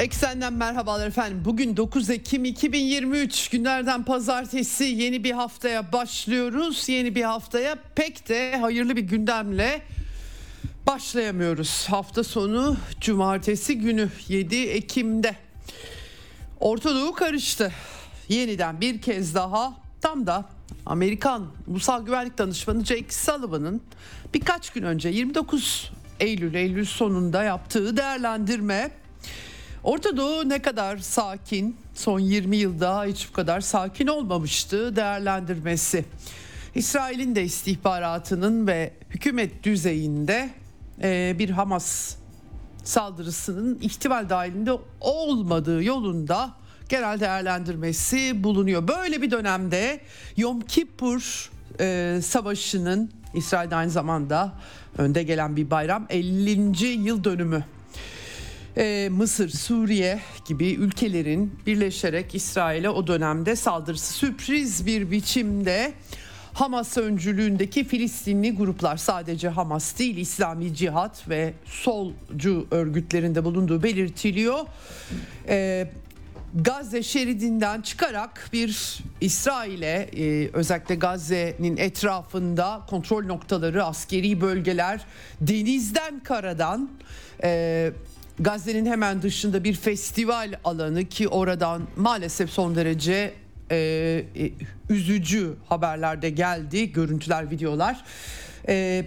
Eksenden merhabalar efendim. Bugün 9 Ekim 2023 günlerden pazartesi yeni bir haftaya başlıyoruz. Yeni bir haftaya pek de hayırlı bir gündemle başlayamıyoruz. Hafta sonu cumartesi günü 7 Ekim'de. Orta Doğu karıştı. Yeniden bir kez daha tam da Amerikan Ulusal Güvenlik Danışmanı Jake Sullivan'ın birkaç gün önce 29 Eylül Eylül sonunda yaptığı değerlendirme Orta Doğu ne kadar sakin, son 20 yılda hiç bu kadar sakin olmamıştı değerlendirmesi. İsrail'in de istihbaratının ve hükümet düzeyinde e, bir Hamas saldırısının ihtimal dahilinde olmadığı yolunda genel değerlendirmesi bulunuyor. Böyle bir dönemde Yom Kippur e, Savaşı'nın İsrail'de aynı zamanda önde gelen bir bayram 50. yıl dönümü ee, Mısır, Suriye gibi ülkelerin birleşerek İsrail'e o dönemde saldırısı sürpriz bir biçimde Hamas öncülüğündeki Filistinli gruplar sadece Hamas değil İslami Cihat ve solcu örgütlerinde bulunduğu belirtiliyor. Ee, Gazze şeridinden çıkarak bir İsrail'e e, özellikle Gazze'nin etrafında kontrol noktaları, askeri bölgeler denizden karadan e, Gazze'nin hemen dışında bir festival alanı ki oradan maalesef son derece e, e, üzücü haberlerde geldi görüntüler videolar. E,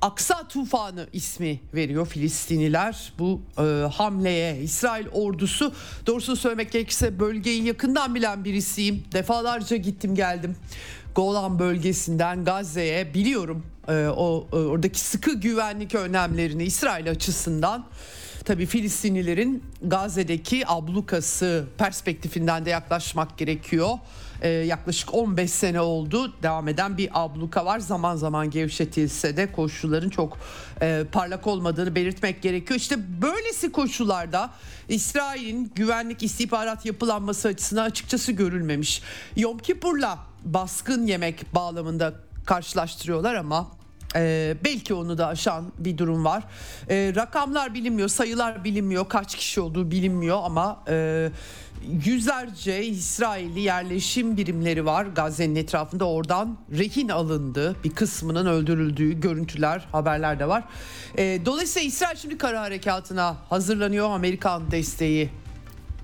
Aksa tufanı ismi veriyor Filistiniler bu e, hamleye. İsrail ordusu doğrusu söylemek gerekirse bölgeyi yakından bilen birisiyim. Defalarca gittim geldim. Golan bölgesinden Gazze'ye biliyorum e, o e, oradaki sıkı güvenlik önlemlerini İsrail açısından. Tabii Filistinlilerin Gazze'deki ablukası perspektifinden de yaklaşmak gerekiyor. Ee, yaklaşık 15 sene oldu devam eden bir abluka var. Zaman zaman gevşetilse de koşulların çok e, parlak olmadığını belirtmek gerekiyor. İşte böylesi koşullarda İsrail'in güvenlik istihbarat yapılanması açısından açıkçası görülmemiş. Yom Kippur'la baskın yemek bağlamında karşılaştırıyorlar ama ee, belki onu da aşan bir durum var. Ee, rakamlar bilinmiyor, sayılar bilinmiyor, kaç kişi olduğu bilinmiyor ama e, yüzlerce İsrailli yerleşim birimleri var Gazze'nin etrafında. Oradan rehin alındı, bir kısmının öldürüldüğü görüntüler, haberler de var. Ee, dolayısıyla İsrail şimdi kara harekatına hazırlanıyor. Amerikan desteği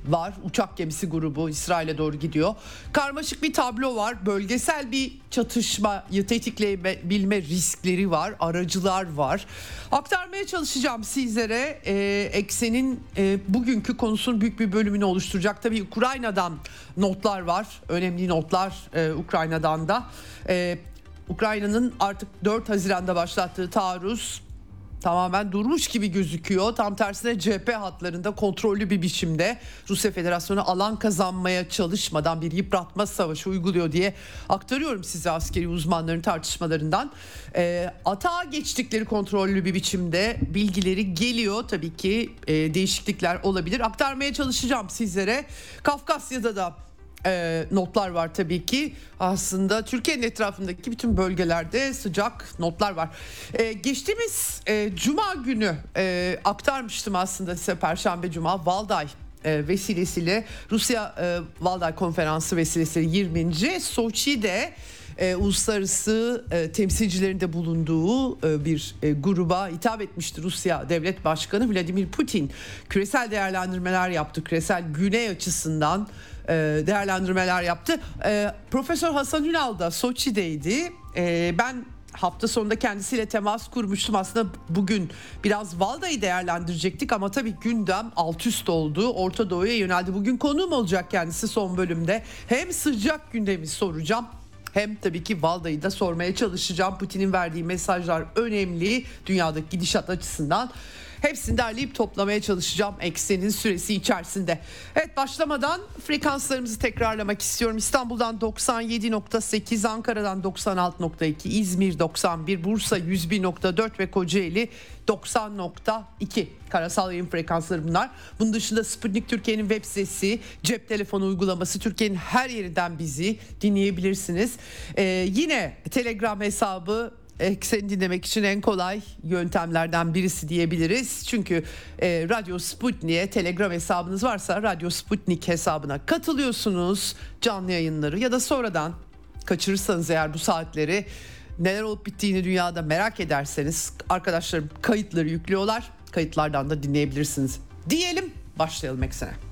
var. Uçak gemisi grubu İsrail'e doğru gidiyor. Karmaşık bir tablo var. Bölgesel bir çatışmayı tetikleyebilme riskleri var. Aracılar var. Aktarmaya çalışacağım sizlere. Ee, Eksen'in e, bugünkü konusunun büyük bir bölümünü oluşturacak. Tabii Ukrayna'dan notlar var. Önemli notlar e, Ukrayna'dan da. E, Ukrayna'nın artık 4 Haziran'da başlattığı taarruz tamamen durmuş gibi gözüküyor. Tam tersine cephe hatlarında kontrollü bir biçimde Rusya Federasyonu alan kazanmaya çalışmadan bir yıpratma savaşı uyguluyor diye aktarıyorum size askeri uzmanların tartışmalarından. E, atağa geçtikleri kontrollü bir biçimde bilgileri geliyor. Tabii ki e, değişiklikler olabilir. Aktarmaya çalışacağım sizlere. Kafkasya'da da e, notlar var tabii ki. Aslında Türkiye'nin etrafındaki bütün bölgelerde sıcak notlar var. E, geçtiğimiz e, Cuma günü e, aktarmıştım aslında size Perşembe Cuma Valday e, vesilesiyle Rusya e, Valday konferansı vesilesiyle 20. Soçi'de e, uluslararası e, temsilcilerinde bulunduğu e, bir e, gruba hitap etmişti Rusya Devlet Başkanı Vladimir Putin. Küresel değerlendirmeler yaptı. Küresel güney açısından e, değerlendirmeler yaptı. E, Profesör Hasan Ünal da Soçi'deydi. E, ben hafta sonunda kendisiyle temas kurmuştum. Aslında bugün biraz Valda'yı değerlendirecektik ama tabii gündem alt üst oldu. Orta Doğu'ya yöneldi. Bugün konuğum olacak kendisi son bölümde. Hem sıcak gündemi soracağım Hem tabii ki Valda'yı da sormaya çalışacağım. Putin'in verdiği mesajlar önemli dünyadaki gidişat açısından. Hepsini derleyip toplamaya çalışacağım eksenin süresi içerisinde. Evet başlamadan frekanslarımızı tekrarlamak istiyorum. İstanbul'dan 97.8, Ankara'dan 96.2, İzmir 91, Bursa 101.4 ve Kocaeli 90.2 karasal yayın frekansları bunlar. Bunun dışında Sputnik Türkiye'nin web sitesi, cep telefonu uygulaması Türkiye'nin her yerinden bizi dinleyebilirsiniz. Ee, yine Telegram hesabı ekseni dinlemek için en kolay yöntemlerden birisi diyebiliriz. Çünkü e, Radyo Sputnik'e Telegram hesabınız varsa Radyo Sputnik hesabına katılıyorsunuz canlı yayınları ya da sonradan kaçırırsanız eğer bu saatleri neler olup bittiğini dünyada merak ederseniz arkadaşlarım kayıtları yüklüyorlar. Kayıtlardan da dinleyebilirsiniz. Diyelim başlayalım eksene.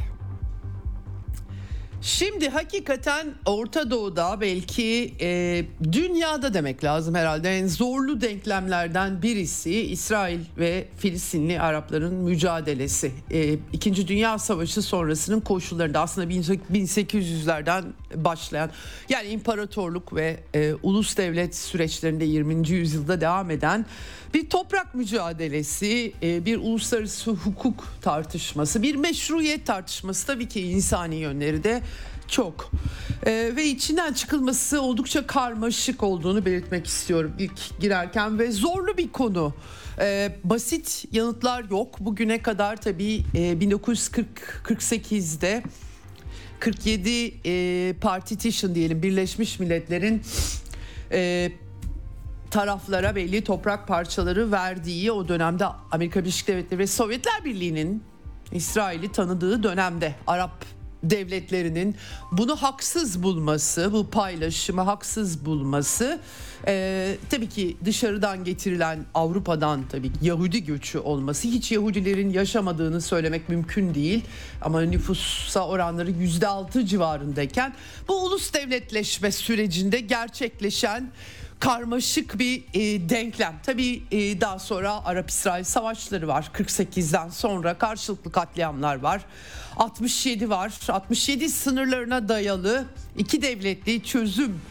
Şimdi hakikaten Orta Doğu'da belki e, dünyada demek lazım herhalde en zorlu denklemlerden birisi İsrail ve Filistinli Arapların mücadelesi. E, İkinci Dünya Savaşı sonrasının koşullarında aslında 1800'lerden başlayan yani imparatorluk ve e, ulus devlet süreçlerinde 20. yüzyılda devam eden bir toprak mücadelesi, e, bir uluslararası hukuk tartışması, bir meşruiyet tartışması tabii ki insani yönleri de çok. Ee, ve içinden çıkılması oldukça karmaşık olduğunu belirtmek istiyorum ilk girerken ve zorlu bir konu. Ee, basit yanıtlar yok. Bugüne kadar tabii e, 1948'de 47 e, partition diyelim Birleşmiş Milletler'in e, taraflara belli toprak parçaları verdiği o dönemde Amerika Birleşik Devletleri ve Sovyetler Birliği'nin İsrail'i tanıdığı dönemde Arap devletlerinin bunu haksız bulması, bu paylaşımı haksız bulması e, tabii ki dışarıdan getirilen Avrupa'dan tabii Yahudi göçü olması hiç Yahudilerin yaşamadığını söylemek mümkün değil. Ama nüfusa oranları yüzde altı civarındayken bu ulus devletleşme sürecinde gerçekleşen karmaşık bir e, denklem. Tabii e, daha sonra Arap-İsrail savaşları var. 48'den sonra karşılıklı katliamlar var. 67 var. 67 sınırlarına dayalı iki devletli çözüm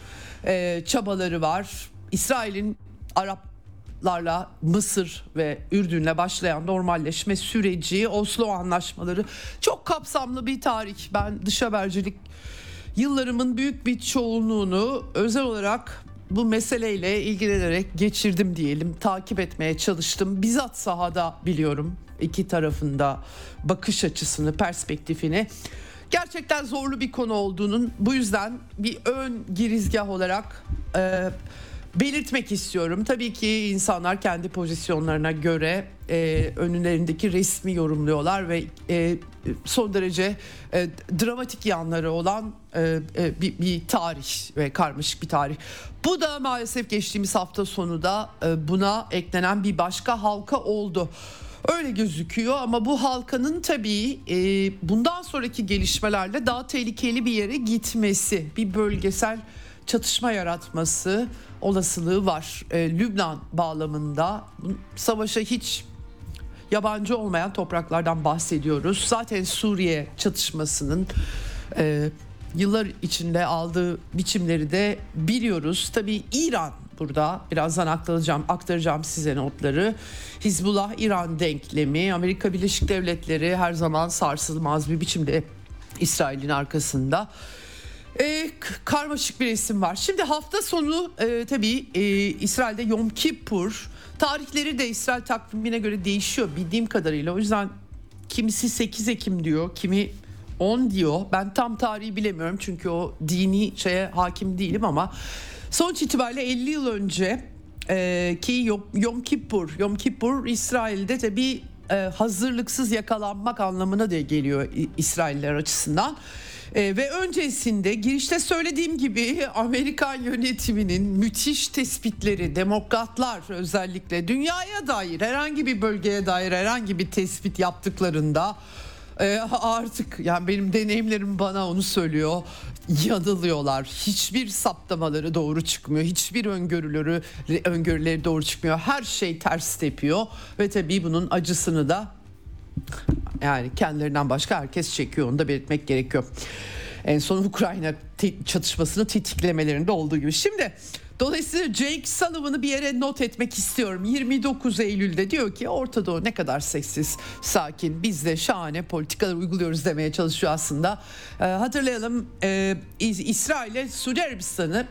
e, çabaları var. İsrail'in Araplarla Mısır ve Ürdün'le başlayan normalleşme süreci, Oslo anlaşmaları çok kapsamlı bir tarih. Ben dış habercilik yıllarımın büyük bir çoğunluğunu özel olarak bu meseleyle ilgilenerek geçirdim diyelim. Takip etmeye çalıştım. Bizzat sahada biliyorum iki tarafında bakış açısını, perspektifini. Gerçekten zorlu bir konu olduğunun bu yüzden bir ön girizgah olarak e, belirtmek istiyorum. Tabii ki insanlar kendi pozisyonlarına göre e, önlerindeki resmi yorumluyorlar ve e, son derece e, dramatik yanları olan e, e, bir, bir tarih ve karmaşık bir tarih. Bu da maalesef geçtiğimiz hafta sonu da e, buna eklenen bir başka halka oldu. Öyle gözüküyor ama bu halkanın tabii e, bundan sonraki gelişmelerle daha tehlikeli bir yere gitmesi, bir bölgesel çatışma yaratması olasılığı var. E, Lübnan bağlamında savaşa hiç yabancı olmayan topraklardan bahsediyoruz. Zaten Suriye çatışmasının e, yıllar içinde aldığı biçimleri de biliyoruz. Tabii İran burada birazdan aktaracağım, aktaracağım size notları. Hizbullah İran denklemi, Amerika Birleşik Devletleri her zaman sarsılmaz bir biçimde İsrail'in arkasında. E, karmaşık bir isim var. Şimdi hafta sonu e, tabii e, İsrail'de Yom Kippur tarihleri de İsrail takvimine göre değişiyor bildiğim kadarıyla. O yüzden kimisi 8 Ekim diyor, kimi 10 diyor. Ben tam tarihi bilemiyorum çünkü o dini şeye hakim değilim ama sonuç itibariyle 50 yıl önce e, ki Yom, Yom Kippur, Yom Kippur İsrail'de tabii e, hazırlıksız yakalanmak anlamına da geliyor İsrailler açısından. E, ve öncesinde girişte söylediğim gibi Amerikan yönetiminin müthiş tespitleri, demokratlar özellikle dünyaya dair herhangi bir bölgeye dair herhangi bir tespit yaptıklarında e, artık yani benim deneyimlerim bana onu söylüyor yanılıyorlar. Hiçbir saptamaları doğru çıkmıyor. Hiçbir öngörüleri öngörüleri doğru çıkmıyor. Her şey ters tepiyor ve tabii bunun acısını da yani kendilerinden başka herkes çekiyor onu da belirtmek gerekiyor. En son Ukrayna çatışmasını tetiklemelerinde olduğu gibi. Şimdi dolayısıyla Jake Sullivan'ı bir yere not etmek istiyorum. 29 Eylül'de diyor ki Orta Doğu ne kadar sessiz, sakin. Biz de şahane politikalar uyguluyoruz demeye çalışıyor aslında. Ee, hatırlayalım e, İsrail'e Suudi Arabistan'ı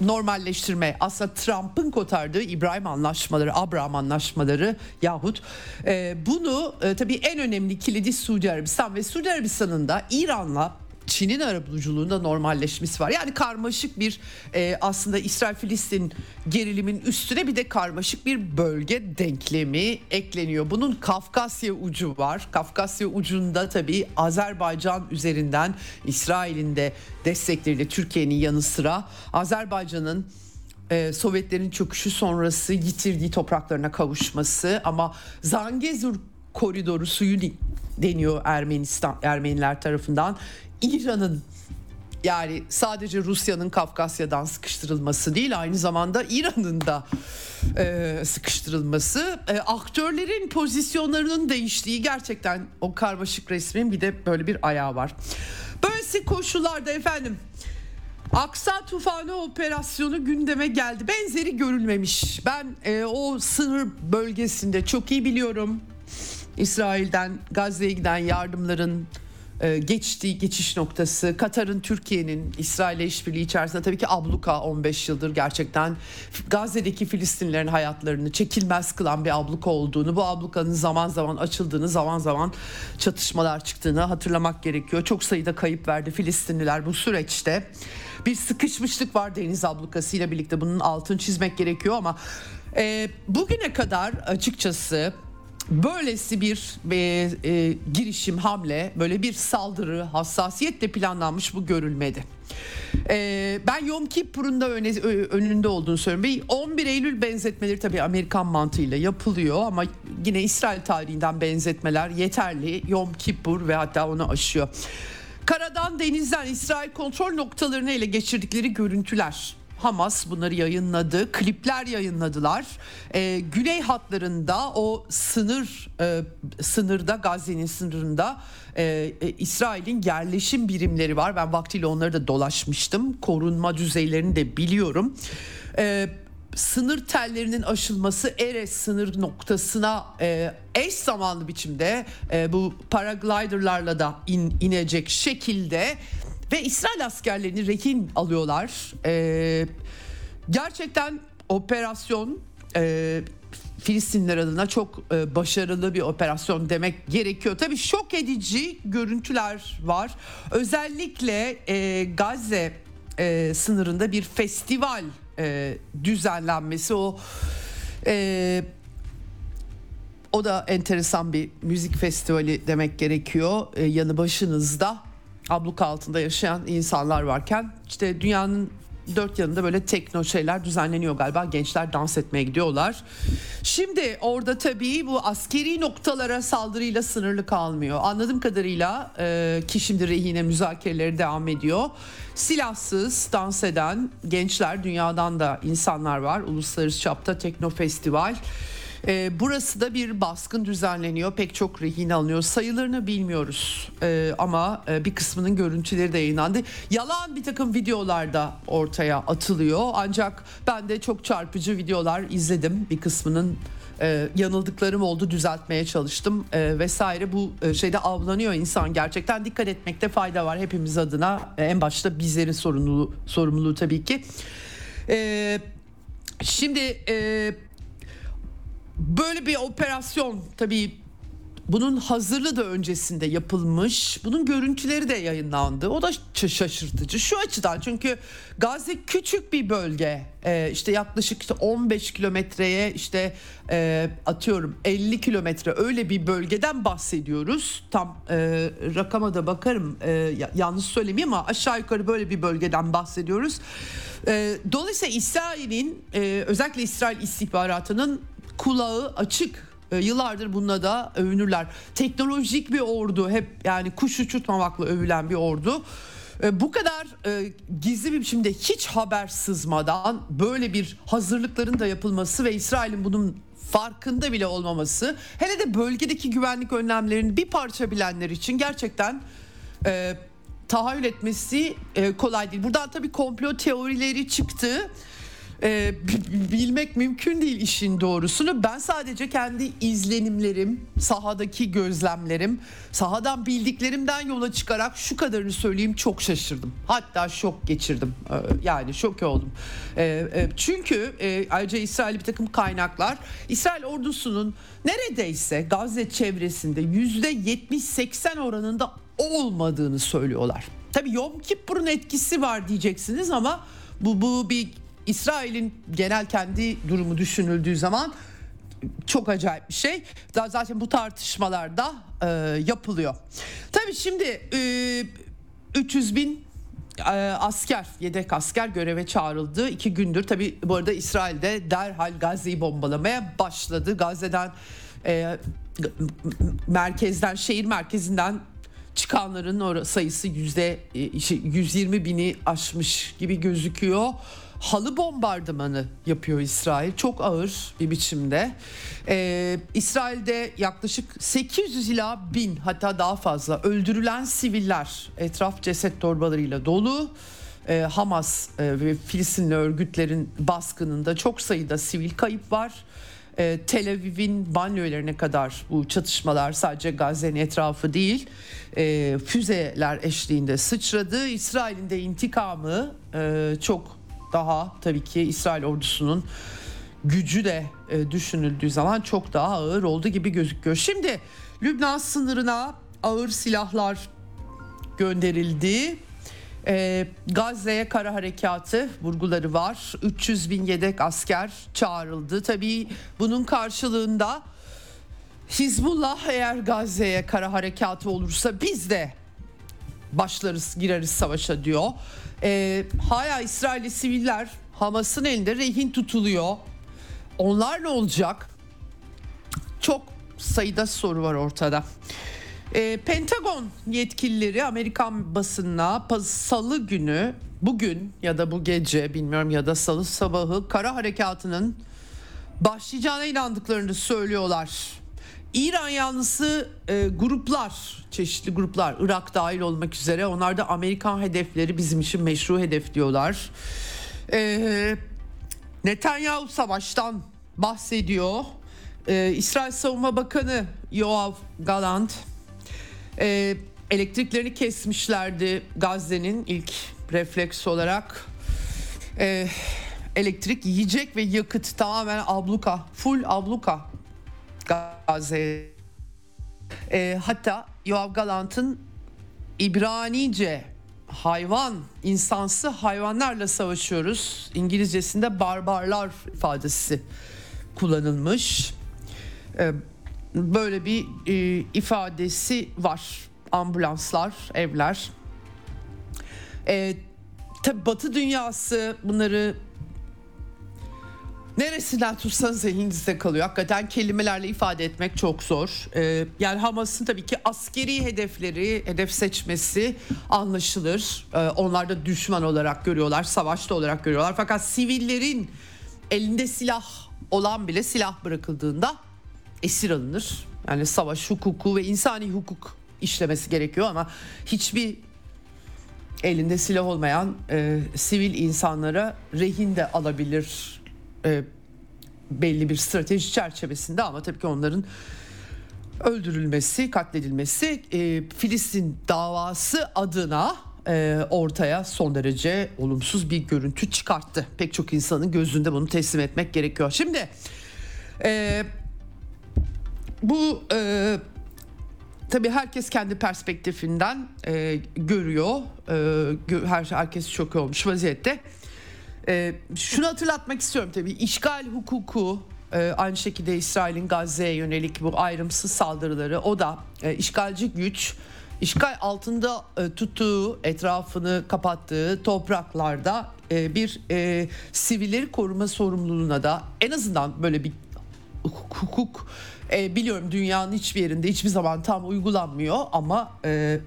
normalleştirme. Aslında Trump'ın kotardığı İbrahim anlaşmaları, Abraham anlaşmaları yahut e, bunu e, tabii en önemli kilidi Suudi Arabistan ve Suudi Arabistan'ın da İran'la Çin'in arabuluculuğunda normalleşmesi var. Yani karmaşık bir e, aslında İsrail-Filistin gerilimin üstüne bir de karmaşık bir bölge denklemi ekleniyor. Bunun Kafkasya ucu var. Kafkasya ucunda tabii Azerbaycan üzerinden İsrail'in de destekleriyle Türkiye'nin yanı sıra Azerbaycan'ın e, Sovyetlerin çöküşü sonrası yitirdiği topraklarına kavuşması ama Zangezur koridoru suyu deniyor Ermenistan Ermeniler tarafından. İran'ın yani sadece Rusya'nın Kafkasya'dan sıkıştırılması değil aynı zamanda İran'ın da e, sıkıştırılması e, aktörlerin pozisyonlarının değiştiği gerçekten o karmaşık resmin bir de böyle bir ayağı var. Böylesi koşullarda efendim Aksa tufanı operasyonu gündeme geldi. Benzeri görülmemiş. Ben e, o sınır bölgesinde çok iyi biliyorum. İsrail'den Gazze'ye giden yardımların e, geçtiği geçiş noktası Katar'ın Türkiye'nin İsrail'e işbirliği içerisinde tabii ki abluka 15 yıldır gerçekten Gazze'deki Filistinlerin hayatlarını çekilmez kılan bir abluka olduğunu bu ablukanın zaman zaman açıldığını zaman zaman çatışmalar çıktığını hatırlamak gerekiyor. Çok sayıda kayıp verdi Filistinliler bu süreçte. Bir sıkışmışlık var deniz ablukası ile birlikte bunun altını çizmek gerekiyor ama e, bugüne kadar açıkçası böylesi bir e, e, girişim hamle böyle bir saldırı hassasiyetle planlanmış bu görülmedi. E, ben Yom Kippur'un da öne, önünde olduğunu söylüyorum. 11 Eylül benzetmeleri tabii Amerikan mantığıyla yapılıyor ama yine İsrail tarihinden benzetmeler yeterli. Yom Kippur ve hatta onu aşıyor. Karadan denizden İsrail kontrol noktalarını ele geçirdikleri görüntüler Hamas bunları yayınladı. Klipler yayınladılar. Ee, güney hatlarında o sınır e, sınırda Gazze'nin sınırında e, e, İsrail'in yerleşim birimleri var. Ben vaktiyle onları da dolaşmıştım. Korunma düzeylerini de biliyorum. E, sınır tellerinin aşılması Eres sınır noktasına e, eş zamanlı biçimde e, bu paragliderlarla da in, inecek şekilde ve İsrail askerlerini rehin alıyorlar. Ee, gerçekten operasyon e, Filistinler adına çok e, başarılı bir operasyon demek gerekiyor. Tabii şok edici görüntüler var. Özellikle e, Gazze e, sınırında bir festival e, düzenlenmesi o e, o da enteresan bir müzik festivali demek gerekiyor. E, yanı başınızda abluka altında yaşayan insanlar varken işte dünyanın dört yanında böyle tekno şeyler düzenleniyor galiba. Gençler dans etmeye gidiyorlar. Şimdi orada tabii bu askeri noktalara saldırıyla sınırlı kalmıyor. Anladığım kadarıyla e, ki şimdi rehine müzakereleri devam ediyor. Silahsız dans eden gençler dünyadan da insanlar var. Uluslararası çapta tekno festival. E, burası da bir baskın düzenleniyor. Pek çok rehin alınıyor. Sayılarını bilmiyoruz e, ama e, bir kısmının görüntüleri de yayınlandı. Yalan bir takım videolar da ortaya atılıyor. Ancak ben de çok çarpıcı videolar izledim. Bir kısmının e, yanıldıklarım oldu düzeltmeye çalıştım e, vesaire bu e, şeyde avlanıyor insan gerçekten dikkat etmekte fayda var hepimiz adına e, en başta bizlerin sorumluluğu sorumluluğu tabii ki e, şimdi e, Böyle bir operasyon tabii bunun hazırlığı da öncesinde yapılmış. Bunun görüntüleri de yayınlandı. O da şaşırtıcı. Şu açıdan çünkü Gazze küçük bir bölge. Ee, işte yaklaşık işte 15 kilometreye işte e, atıyorum 50 kilometre öyle bir bölgeden bahsediyoruz. Tam e, rakama da bakarım e, yanlış söylemeyeyim ama aşağı yukarı böyle bir bölgeden bahsediyoruz. E, dolayısıyla İsrail'in e, özellikle İsrail istihbaratının kulağı açık e, yıllardır bununla da övünürler. Teknolojik bir ordu hep yani kuş uçurtmamakla övülen bir ordu. E, bu kadar e, gizli bir biçimde hiç haber sızmadan böyle bir hazırlıkların da yapılması ve İsrail'in bunun farkında bile olmaması hele de bölgedeki güvenlik önlemlerini bir parça bilenler için gerçekten e, tahayyül etmesi e, kolay değil. Buradan tabii komplo teorileri çıktı e, bilmek mümkün değil işin doğrusunu. Ben sadece kendi izlenimlerim, sahadaki gözlemlerim, sahadan bildiklerimden yola çıkarak şu kadarını söyleyeyim çok şaşırdım. Hatta şok geçirdim. E, yani şok oldum. E, e, çünkü e, ayrıca İsrail bir takım kaynaklar İsrail ordusunun neredeyse Gazze çevresinde yüzde 70-80 oranında olmadığını söylüyorlar. Tabii Yom Kippur'un etkisi var diyeceksiniz ama bu bu bir İsrail'in genel kendi durumu düşünüldüğü zaman çok acayip bir şey. Zaten bu tartışmalarda e, yapılıyor. Tabii şimdi e, 300 bin e, asker, yedek asker göreve çağrıldı. iki gündür tabii bu arada İsrail'de derhal Gazze'yi bombalamaya başladı. Gazze'den e, merkezden, şehir merkezinden çıkanların sayısı yüzde 120 e, bini aşmış gibi gözüküyor halı bombardımanı yapıyor İsrail. Çok ağır bir biçimde. Ee, İsrail'de yaklaşık 800 ila 1000 hatta daha fazla öldürülen siviller etraf ceset torbalarıyla dolu. Ee, Hamas e, ve Filistinli örgütlerin baskınında çok sayıda sivil kayıp var. Ee, Tel Aviv'in banyolarına kadar bu çatışmalar sadece Gazze'nin etrafı değil e, füzeler eşliğinde sıçradı. İsrail'in de intikamı e, çok daha tabii ki İsrail ordusunun gücü de e, düşünüldüğü zaman çok daha ağır oldu gibi gözüküyor. Şimdi Lübnan sınırına ağır silahlar gönderildi. E, Gazze'ye kara harekatı vurguları var. 300 bin yedek asker çağrıldı. Tabii bunun karşılığında Hizbullah eğer Gazze'ye kara harekatı olursa biz de başlarız gireriz savaşa diyor. E, hala İsrailli siviller Hamas'ın elinde rehin tutuluyor. Onlar ne olacak? Çok sayıda soru var ortada. E, Pentagon yetkilileri Amerikan basınına salı günü bugün ya da bu gece bilmiyorum ya da salı sabahı kara harekatının başlayacağına inandıklarını söylüyorlar. İran yanlısı e, gruplar, çeşitli gruplar, Irak dahil olmak üzere onlar da Amerikan hedefleri bizim için meşru hedef diyorlar. E, Netanyahu savaştan bahsediyor. E, İsrail Savunma Bakanı Yoav Galant e, elektriklerini kesmişlerdi Gazze'nin ilk refleks olarak. E, elektrik, yiyecek ve yakıt tamamen abluka, full abluka Gazze. E, hatta Yoav Galant'ın İbranice hayvan, insansı hayvanlarla savaşıyoruz. İngilizcesinde barbarlar ifadesi kullanılmış. E, böyle bir e, ifadesi var. Ambulanslar, evler. E, tabi Batı dünyası bunları Neresinden tutsanız elinizde kalıyor. Hakikaten kelimelerle ifade etmek çok zor. Ee, yani Hamas'ın tabii ki askeri hedefleri, hedef seçmesi anlaşılır. Ee, onlar da düşman olarak görüyorlar, savaşta olarak görüyorlar. Fakat sivillerin elinde silah olan bile silah bırakıldığında esir alınır. Yani savaş hukuku ve insani hukuk işlemesi gerekiyor ama hiçbir elinde silah olmayan e, sivil insanlara rehin de alabilir e, belli bir strateji çerçevesinde ama tabii ki onların öldürülmesi, katledilmesi e, Filistin davası adına e, ortaya son derece olumsuz bir görüntü çıkarttı. Pek çok insanın gözünde bunu teslim etmek gerekiyor. Şimdi e, bu e, tabii herkes kendi perspektifinden e, görüyor. E, her herkes şok olmuş vaziyette. E, şunu hatırlatmak istiyorum tabii. işgal hukuku e, aynı şekilde İsrail'in Gazze'ye yönelik bu ayrımsız saldırıları o da e, işgalci güç işgal altında e, tuttuğu etrafını kapattığı topraklarda e, bir e, sivilleri koruma sorumluluğuna da en azından böyle bir hukuk e, biliyorum dünyanın hiçbir yerinde hiçbir zaman tam uygulanmıyor ama e,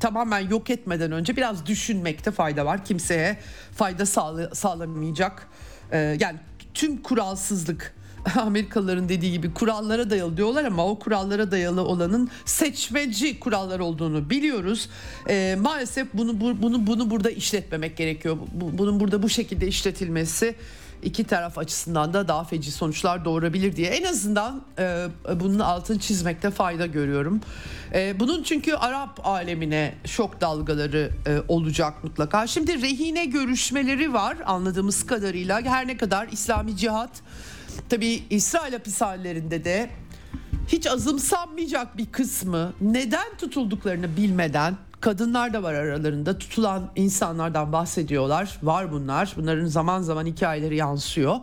tamamen yok etmeden önce biraz düşünmekte fayda var. Kimseye fayda sağla, sağlamayacak e, yani tüm kuralsızlık Amerikalıların dediği gibi kurallara dayalı diyorlar ama o kurallara dayalı olanın seçmeci kurallar olduğunu biliyoruz. E, maalesef bunu bu, bunu bunu burada işletmemek gerekiyor. Bu, bunun burada bu şekilde işletilmesi iki taraf açısından da daha feci sonuçlar doğurabilir diye en azından e, bunun altını çizmekte fayda görüyorum. E, bunun çünkü Arap alemine şok dalgaları e, olacak mutlaka. Şimdi rehine görüşmeleri var anladığımız kadarıyla her ne kadar İslami cihat tabi İsrail hapishanelerinde de hiç azımsanmayacak bir kısmı neden tutulduklarını bilmeden Kadınlar da var aralarında tutulan insanlardan bahsediyorlar. Var bunlar. Bunların zaman zaman hikayeleri yansıyor.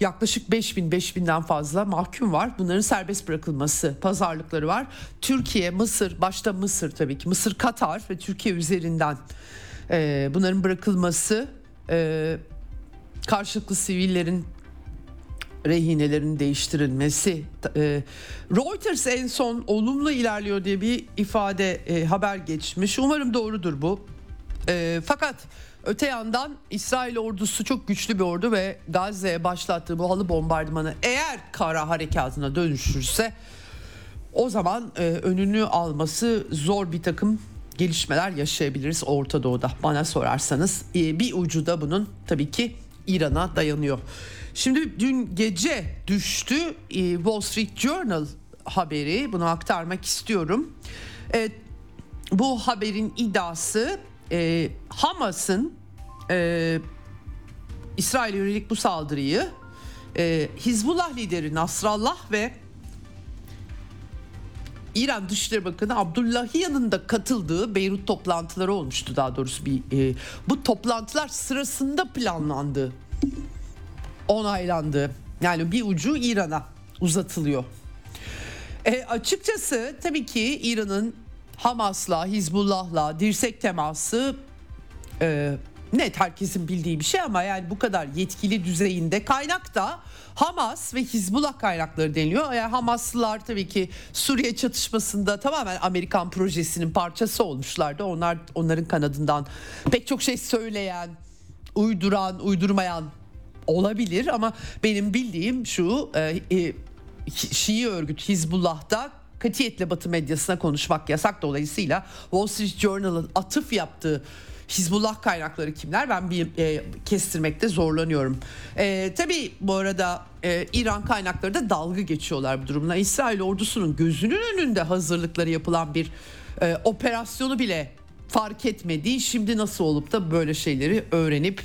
Yaklaşık 5000 5000'den fazla mahkum var. Bunların serbest bırakılması, pazarlıkları var. Türkiye, Mısır, başta Mısır tabii ki. Mısır, Katar ve Türkiye üzerinden e, bunların bırakılması e, karşılıklı sivillerin rehinelerin değiştirilmesi. E, Reuters en son olumlu ilerliyor diye bir ifade e, haber geçmiş. Umarım doğrudur bu. E, fakat öte yandan İsrail ordusu çok güçlü bir ordu ve Gazze'ye başlattığı bu halı bombardımanı eğer kara harekatına dönüşürse o zaman önünü alması zor bir takım gelişmeler yaşayabiliriz Orta Doğu'da bana sorarsanız. bir ucu da bunun tabii ki İran'a dayanıyor. Şimdi dün gece düştü e, Wall Street Journal haberi bunu aktarmak istiyorum. E, bu haberin iddiası e, Hamas'ın e, İsrail'e yönelik bu saldırıyı e, Hizbullah lideri Nasrallah ve İran Dışişleri Bakanı Abdullahiyan'ın da katıldığı Beyrut toplantıları olmuştu daha doğrusu bir e, bu toplantılar sırasında planlandı onaylandı. Yani bir ucu İran'a uzatılıyor. E, açıkçası tabii ki İran'ın Hamas'la, Hizbullah'la dirsek teması e, net herkesin bildiği bir şey ama yani bu kadar yetkili düzeyinde kaynak da Hamas ve Hizbullah kaynakları deniliyor. Yani Hamaslılar tabii ki Suriye çatışmasında tamamen Amerikan projesinin parçası olmuşlardı. Onlar onların kanadından pek çok şey söyleyen, uyduran, uydurmayan olabilir ama benim bildiğim şu e, e, Şii örgüt Hizbullah'ta katiyetle Batı medyasına konuşmak yasak dolayısıyla Wall Street Journal'ın atıf yaptığı Hizbullah kaynakları kimler ben bir e, kestirmekte zorlanıyorum. E, tabii bu arada e, İran kaynakları da dalga geçiyorlar bu durumla. İsrail ordusunun gözünün önünde hazırlıkları yapılan bir e, operasyonu bile fark etmediği şimdi nasıl olup da böyle şeyleri öğrenip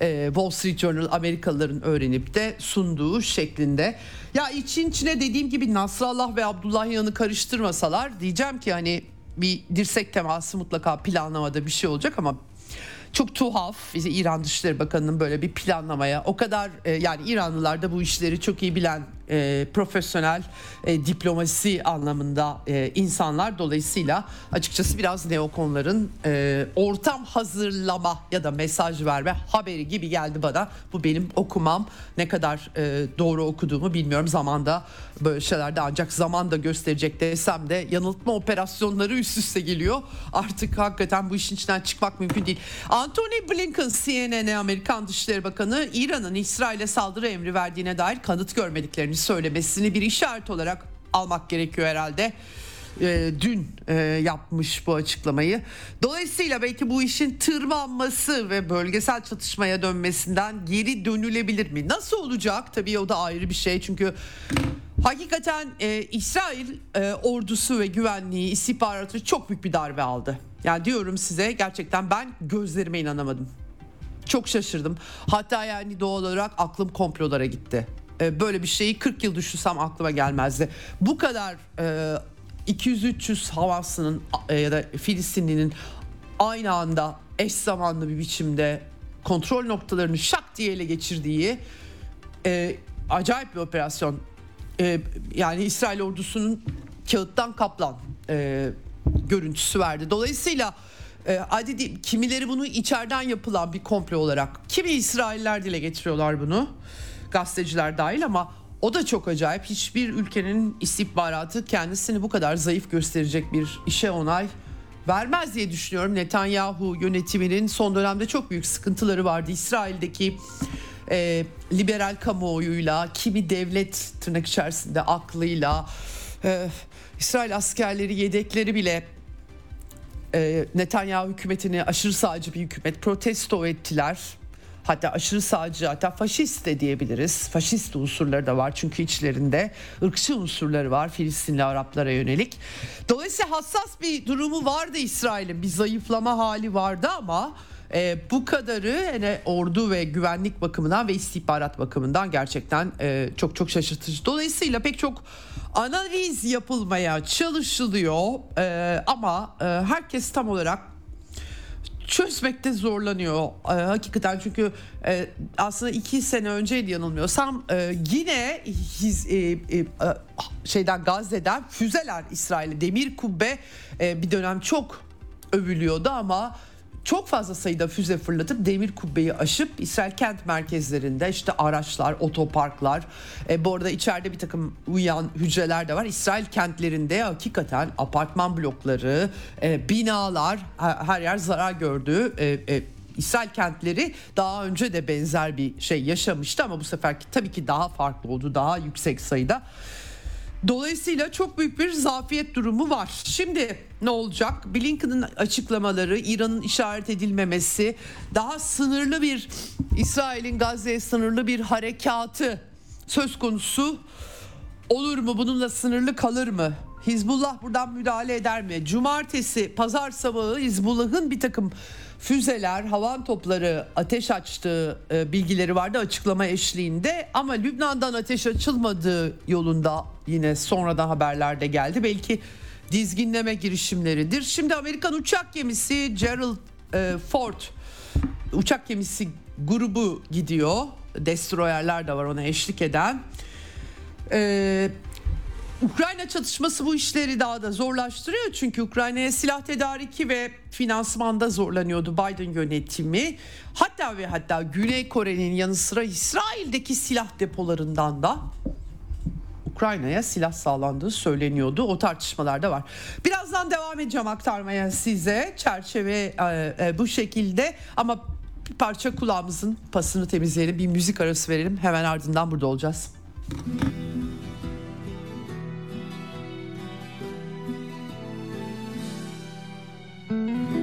e, Wall Street Journal Amerikalıların öğrenip de sunduğu şeklinde. Ya için içine dediğim gibi Nasrallah ve Abdullah Yan'ı karıştırmasalar diyeceğim ki hani bir dirsek teması mutlaka planlamada bir şey olacak ama çok tuhaf İran Dışişleri Bakanı'nın böyle bir planlamaya o kadar e, yani İranlılar da bu işleri çok iyi bilen e, profesyonel e, diplomasi anlamında e, insanlar dolayısıyla açıkçası biraz neokonların e, ortam hazırlama ya da mesaj verme haberi gibi geldi bana. Bu benim okumam ne kadar e, doğru okuduğumu bilmiyorum zamanda böyle şeylerde ancak zaman da gösterecek desem de yanıltma operasyonları üst üste geliyor. Artık hakikaten bu işin içinden çıkmak mümkün değil. Anthony Blinken CNN'e Amerikan Dışişleri Bakanı İran'ın İsrail'e saldırı emri verdiğine dair kanıt görmediklerini söylemesini bir işaret olarak almak gerekiyor herhalde. E, dün e, yapmış bu açıklamayı. Dolayısıyla belki bu işin tırmanması ve bölgesel çatışmaya dönmesinden geri dönülebilir mi? Nasıl olacak? Tabii o da ayrı bir şey çünkü hakikaten e, İsrail e, ordusu ve güvenliği istihbaratı çok büyük bir darbe aldı. Yani diyorum size gerçekten ben gözlerime inanamadım. Çok şaşırdım. Hatta yani doğal olarak aklım komplolara gitti. E, böyle bir şeyi 40 yıl düşünsem aklıma gelmezdi. Bu kadar e, 200-300 Hamas'ının e, ya da Filistinli'nin aynı anda eş zamanlı bir biçimde kontrol noktalarını şak diye ele geçirdiği e, acayip bir operasyon. E, yani İsrail ordusunun kağıttan kaplan e, görüntüsü verdi. Dolayısıyla e, adi kimileri bunu içeriden yapılan bir komplo olarak, kimi İsrailler dile getiriyorlar bunu, gazeteciler dahil ama o da çok acayip. Hiçbir ülkenin istihbaratı kendisini bu kadar zayıf gösterecek bir işe onay vermez diye düşünüyorum. Netanyahu yönetiminin son dönemde çok büyük sıkıntıları vardı. İsrail'deki e, liberal kamuoyuyla, kimi devlet tırnak içerisinde aklıyla, e, İsrail askerleri yedekleri bile e, Netanyahu hükümetini aşırı sağcı bir hükümet protesto ettiler. Hatta aşırı sağcı hatta faşist de diyebiliriz. Faşist unsurları da var çünkü içlerinde ırkçı unsurları var Filistinli Araplara yönelik. Dolayısıyla hassas bir durumu vardı İsrail'in bir zayıflama hali vardı ama e, bu kadarı yani ordu ve güvenlik bakımından ve istihbarat bakımından gerçekten e, çok çok şaşırtıcı. Dolayısıyla pek çok analiz yapılmaya çalışılıyor e, ama e, herkes tam olarak çözmekte zorlanıyor. E, hakikaten çünkü e, aslında iki sene önceydi yanılmıyorsam. E, yine his, e, e, şeyden Gazze'den füzeler İsrail'e demir kubbe e, bir dönem çok övülüyordu ama çok fazla sayıda füze fırlatıp demir kubbeyi aşıp İsrail kent merkezlerinde işte araçlar, otoparklar, e, bu arada içeride bir takım uyan hücreler de var. İsrail kentlerinde hakikaten apartman blokları, e, binalar her yer zarar gördü. E, e, İsrail kentleri daha önce de benzer bir şey yaşamıştı ama bu sefer tabii ki daha farklı oldu. Daha yüksek sayıda Dolayısıyla çok büyük bir zafiyet durumu var. Şimdi ne olacak? Blinken'ın açıklamaları, İran'ın işaret edilmemesi, daha sınırlı bir İsrail'in Gazze'ye sınırlı bir harekatı söz konusu olur mu? Bununla sınırlı kalır mı? Hizbullah buradan müdahale eder mi? Cumartesi, pazar sabahı Hizbullah'ın bir takım füzeler, havan topları ateş açtığı e, bilgileri vardı açıklama eşliğinde ama Lübnan'dan ateş açılmadığı yolunda yine sonradan haberlerde geldi. Belki dizginleme girişimleridir. Şimdi Amerikan uçak gemisi Gerald e, Ford uçak gemisi grubu gidiyor. Destroyerler de var ona eşlik eden. Ee, Ukrayna çatışması bu işleri daha da zorlaştırıyor çünkü Ukrayna'ya silah tedariki ve finansmanda zorlanıyordu Biden yönetimi. Hatta ve hatta Güney Kore'nin yanı sıra İsrail'deki silah depolarından da Ukrayna'ya silah sağlandığı söyleniyordu. O tartışmalar da var. Birazdan devam edeceğim aktarmaya size. Çerçeve e, e, bu şekilde ama bir parça kulağımızın pasını temizleyelim. Bir müzik arası verelim. Hemen ardından burada olacağız. Müzik Mm-hmm.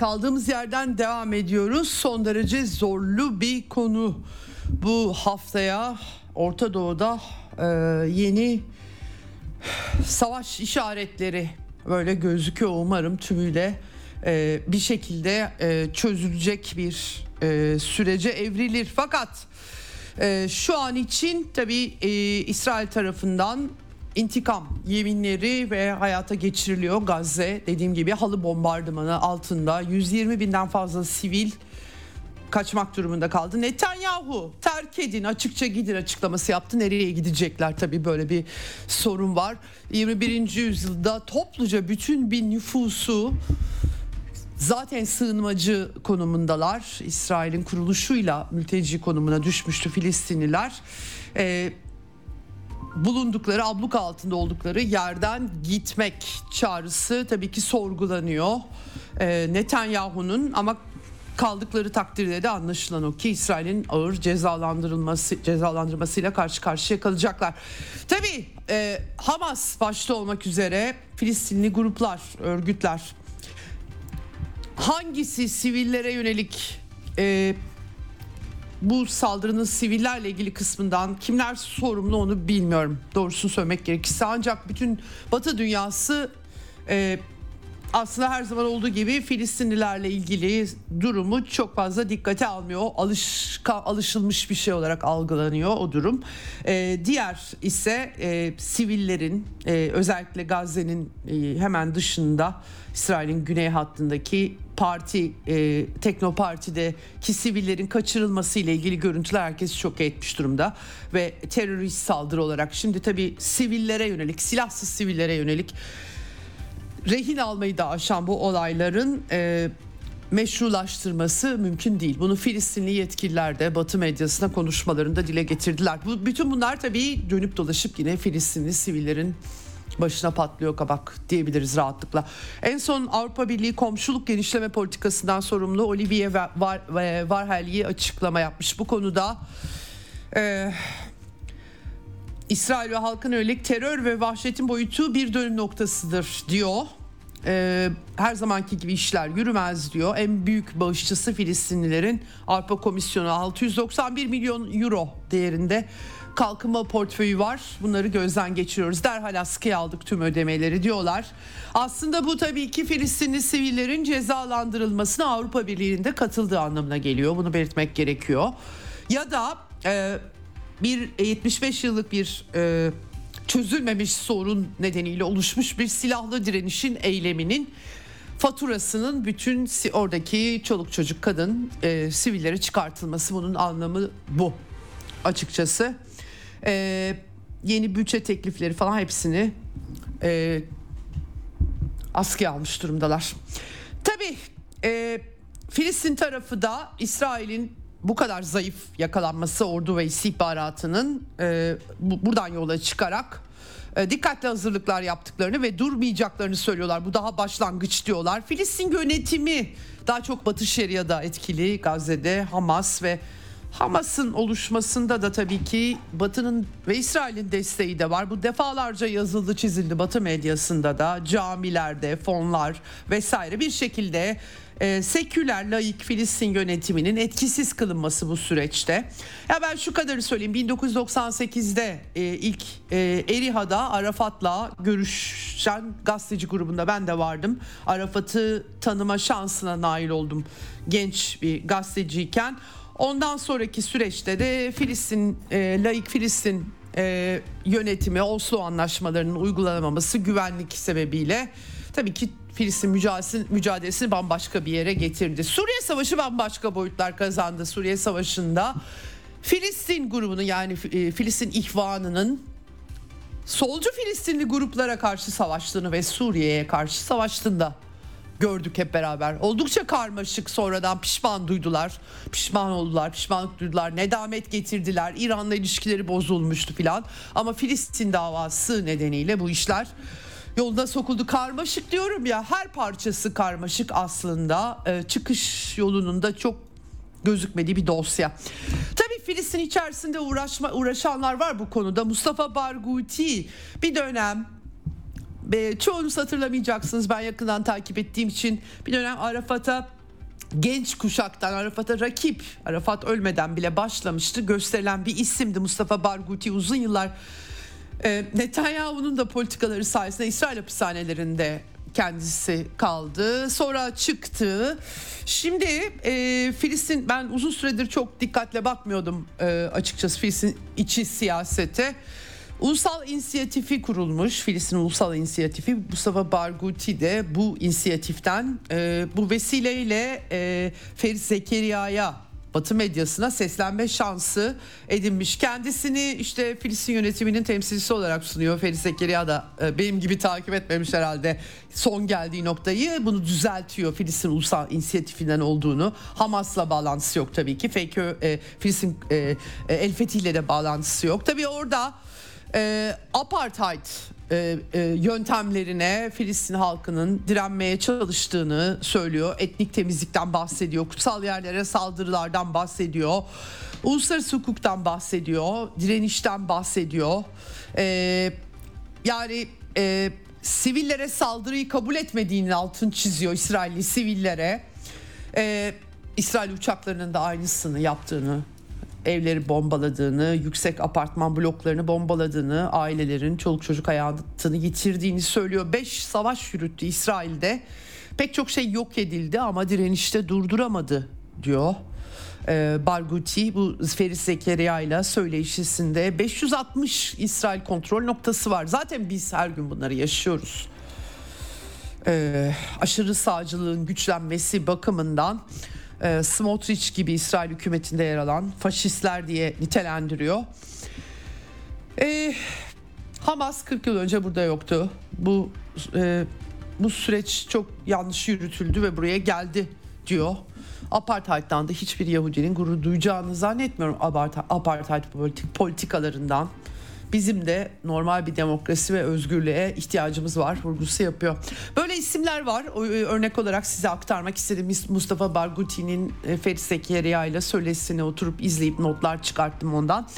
Kaldığımız yerden devam ediyoruz. Son derece zorlu bir konu. Bu haftaya Orta Doğu'da e, yeni savaş işaretleri böyle gözüküyor umarım tümüyle e, bir şekilde e, çözülecek bir sürece evrilir. Fakat şu an için tabii İsrail tarafından intikam yeminleri ve hayata geçiriliyor Gazze dediğim gibi halı bombardımanı altında 120 binden fazla sivil kaçmak durumunda kaldı. Netanyahu terk edin açıkça gidin açıklaması yaptı. Nereye gidecekler tabii böyle bir sorun var. 21. yüzyılda topluca bütün bir nüfusu zaten sığınmacı konumundalar. İsrail'in kuruluşuyla mülteci konumuna düşmüştü Filistinliler. Ee, bulundukları abluk altında oldukları yerden gitmek çağrısı tabii ki sorgulanıyor. Ee, Netanyahu'nun ama kaldıkları takdirde de anlaşılan o ki İsrail'in ağır cezalandırılması cezalandırmasıyla karşı karşıya kalacaklar. Tabii e, Hamas başta olmak üzere Filistinli gruplar, örgütler hangisi sivillere yönelik e, bu saldırının sivillerle ilgili kısmından kimler sorumlu onu bilmiyorum. Doğrusunu söylemek gerekirse ancak bütün Batı dünyası e, aslında her zaman olduğu gibi Filistinlilerle ilgili durumu çok fazla dikkate almıyor. Alış, alışılmış bir şey olarak algılanıyor o durum. Ee, diğer ise e, sivillerin e, özellikle Gazze'nin e, hemen dışında İsrail'in güney hattındaki parti e, Teknoparti'deki sivillerin kaçırılması ile ilgili görüntüler herkesi çok etmiş durumda ve terörist saldırı olarak şimdi tabii sivillere yönelik silahsız sivillere yönelik rehin almayı da aşan bu olayların e, meşrulaştırması mümkün değil. Bunu Filistinli yetkililer de Batı medyasına konuşmalarında dile getirdiler. Bu, bütün bunlar tabii dönüp dolaşıp yine Filistinli sivillerin başına patlıyor kabak diyebiliriz rahatlıkla. En son Avrupa Birliği komşuluk genişleme politikasından sorumlu Olivier Varhelyi açıklama yapmış bu konuda. Ee, İsrail ve halkın yönelik terör ve vahşetin boyutu bir dönüm noktasıdır diyor. Ee, her zamanki gibi işler yürümez diyor. En büyük bağışçısı Filistinlilerin Avrupa Komisyonu 691 milyon euro değerinde kalkınma portföyü var. Bunları gözden geçiriyoruz. Derhal askıya aldık tüm ödemeleri diyorlar. Aslında bu tabii ki Filistinli sivillerin cezalandırılmasına Avrupa Birliği'nde katıldığı anlamına geliyor. Bunu belirtmek gerekiyor. Ya da e, bir 75 yıllık bir e, çözülmemiş sorun nedeniyle oluşmuş bir silahlı direnişin eyleminin faturasının bütün oradaki çoluk çocuk kadın e, sivillere çıkartılması bunun anlamı bu açıkçası. E, yeni bütçe teklifleri falan hepsini e, askıya almış durumdalar. Tabii e, Filistin tarafı da İsrail'in bu kadar zayıf yakalanması ordu ve istihbaratının e, bu, buradan yola çıkarak e, dikkatli hazırlıklar yaptıklarını ve durmayacaklarını söylüyorlar. Bu daha başlangıç diyorlar. Filistin yönetimi daha çok Batı Şeria'da etkili Gazze'de Hamas ve Hamas'ın oluşmasında da tabii ki Batı'nın ve İsrail'in desteği de var. Bu defalarca yazıldı çizildi Batı medyasında da camilerde fonlar vesaire bir şekilde e, seküler laik Filistin yönetiminin etkisiz kılınması bu süreçte. Ya ben şu kadarı söyleyeyim 1998'de e, ilk e, Eriha'da Arafat'la görüşen gazeteci grubunda ben de vardım. Arafat'ı tanıma şansına nail oldum genç bir gazeteciyken. Ondan sonraki süreçte de Filistin, e, laik Filistin e, yönetimi Oslo anlaşmalarının uygulanamaması güvenlik sebebiyle tabii ki Filistin mücadelesini, mücadelesini bambaşka bir yere getirdi. Suriye Savaşı bambaşka boyutlar kazandı. Suriye Savaşı'nda Filistin grubunu yani e, Filistin ihvanının solcu Filistinli gruplara karşı savaştığını ve Suriye'ye karşı savaştığında gördük hep beraber. Oldukça karmaşık sonradan pişman duydular. Pişman oldular, pişmanlık duydular. Nedamet getirdiler. İran'la ilişkileri bozulmuştu filan. Ama Filistin davası nedeniyle bu işler yoluna sokuldu. Karmaşık diyorum ya her parçası karmaşık aslında. Ee, çıkış yolunun da çok gözükmediği bir dosya. Tabii Filistin içerisinde uğraşma uğraşanlar var bu konuda. Mustafa Barguti bir dönem E, çoğunuz hatırlamayacaksınız ben yakından takip ettiğim için bir dönem Arafat'a genç kuşaktan Arafat'a rakip Arafat ölmeden bile başlamıştı gösterilen bir isimdi Mustafa Barguti uzun yıllar e, Netanyahu'nun da politikaları sayesinde İsrail hapishanelerinde kendisi kaldı. Sonra çıktı. Şimdi e, Filistin ben uzun süredir çok dikkatle bakmıyordum e, açıkçası Filistin içi siyasete. Ulusal inisiyatifi kurulmuş. Filistin Ulusal İnisiyatifi Mustafa Barguti de bu inisiyatiften e, bu vesileyle e, Ferit Zekeriya'ya Batı medyasına seslenme şansı edinmiş. Kendisini işte Filistin yönetiminin temsilcisi olarak sunuyor. Ferit Zekeriya da e, benim gibi takip etmemiş herhalde son geldiği noktayı. Bunu düzeltiyor Filistin Ulusal İnisiyatifinden olduğunu. Hamas'la bağlantısı yok tabii ki. FK, e, Filistin e, e, El Fethi ile de bağlantısı yok. Tabii orada e, apartheid e, e, yöntemlerine Filistin halkının direnmeye çalıştığını söylüyor. Etnik temizlikten bahsediyor, kutsal yerlere saldırılardan bahsediyor, uluslararası hukuktan bahsediyor, direnişten bahsediyor. E, yani sivillere saldırıyı kabul etmediğinin altını çiziyor İsrailli sivillere. İsrail uçaklarının da aynısını yaptığını evleri bombaladığını, yüksek apartman bloklarını bombaladığını, ailelerin çoluk çocuk hayatını yitirdiğini söylüyor. Beş savaş yürüttü İsrail'de. Pek çok şey yok edildi ama direnişte durduramadı diyor. Ee, Barguti bu Ferit Zekeriya ile söyleşisinde 560 İsrail kontrol noktası var. Zaten biz her gün bunları yaşıyoruz. Ee, aşırı sağcılığın güçlenmesi bakımından e, Smotrich gibi İsrail hükümetinde yer alan faşistler diye nitelendiriyor. E, Hamas 40 yıl önce burada yoktu. Bu e, bu süreç çok yanlış yürütüldü ve buraya geldi diyor. Apartheid'dan da hiçbir Yahudinin gurur duyacağını zannetmiyorum apartheid politikalarından bizim de normal bir demokrasi ve özgürlüğe ihtiyacımız var vurgusu yapıyor. Böyle isimler var. E, örnek olarak size aktarmak istedim. Mustafa Barguti'nin e, Ferit Zekeriya ile söylesini oturup izleyip notlar çıkarttım ondan.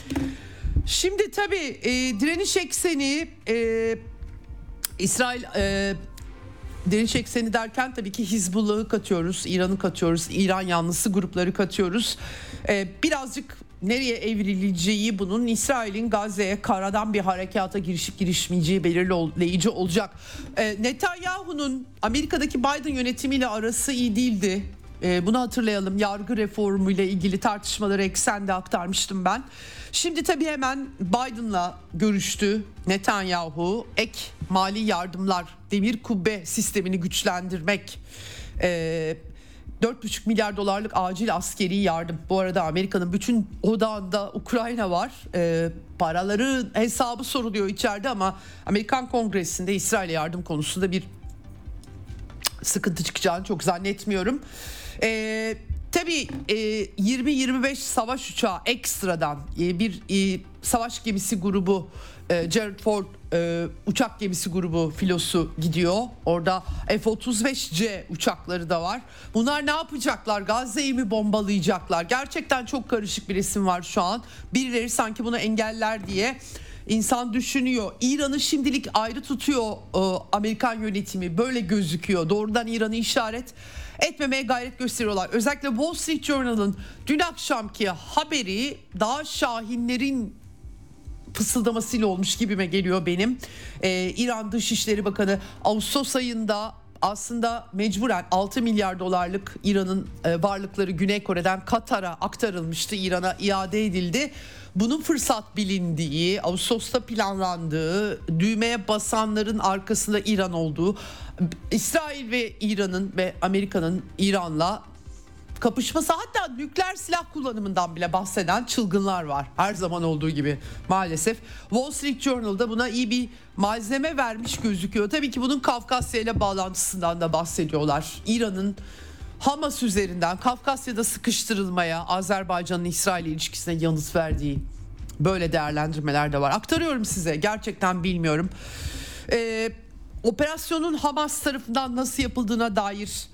Şimdi tabii e, direniş ekseni e, İsrail e, direniş ekseni derken tabii ki Hizbullah'ı katıyoruz, İran'ı katıyoruz, İran yanlısı grupları katıyoruz. E, birazcık nereye evrileceği bunun İsrail'in Gazze'ye karadan bir harekata girişip girişmeyeceği belirleyici olacak. E, Netanyahu'nun Amerika'daki Biden yönetimiyle arası iyi değildi. E, bunu hatırlayalım. Yargı reformu ile ilgili tartışmaları eksende aktarmıştım ben. Şimdi tabii hemen Biden'la görüştü Netanyahu. Ek mali yardımlar, demir kubbe sistemini güçlendirmek, e, 4,5 milyar dolarlık acil askeri yardım. Bu arada Amerika'nın bütün odağında Ukrayna var. E, paraları hesabı soruluyor içeride ama Amerikan Kongresi'nde İsrail'e yardım konusunda bir sıkıntı çıkacağını çok zannetmiyorum. E, tabii e, 20-25 savaş uçağı ekstradan e, bir e, savaş gemisi grubu e, Gerald Ford e, uçak gemisi grubu filosu gidiyor. Orada F-35C uçakları da var. Bunlar ne yapacaklar? Gazze'yi mi bombalayacaklar? Gerçekten çok karışık bir resim var şu an. Birileri sanki bunu engeller diye insan düşünüyor. İran'ı şimdilik ayrı tutuyor e, Amerikan yönetimi. Böyle gözüküyor. Doğrudan İran'ı işaret etmemeye gayret gösteriyorlar. Özellikle Wall Street Journal'ın dün akşamki haberi daha şahinlerin fısıldamasıyla olmuş gibime geliyor benim. Ee, İran Dışişleri Bakanı Ağustos ayında aslında mecburen 6 milyar dolarlık İran'ın e, varlıkları Güney Kore'den Katar'a aktarılmıştı. İran'a iade edildi. Bunun fırsat bilindiği, Ağustos'ta planlandığı, düğmeye basanların arkasında İran olduğu, İsrail ve İran'ın ve Amerika'nın İran'la kapışması hatta nükleer silah kullanımından bile bahseden çılgınlar var. Her zaman olduğu gibi maalesef. Wall Street Journal'da buna iyi bir malzeme vermiş gözüküyor. Tabii ki bunun Kafkasya ile bağlantısından da bahsediyorlar. İran'ın Hamas üzerinden Kafkasya'da sıkıştırılmaya Azerbaycan'ın İsrail ilişkisine yanıt verdiği böyle değerlendirmeler de var. Aktarıyorum size gerçekten bilmiyorum. Ee, operasyonun Hamas tarafından nasıl yapıldığına dair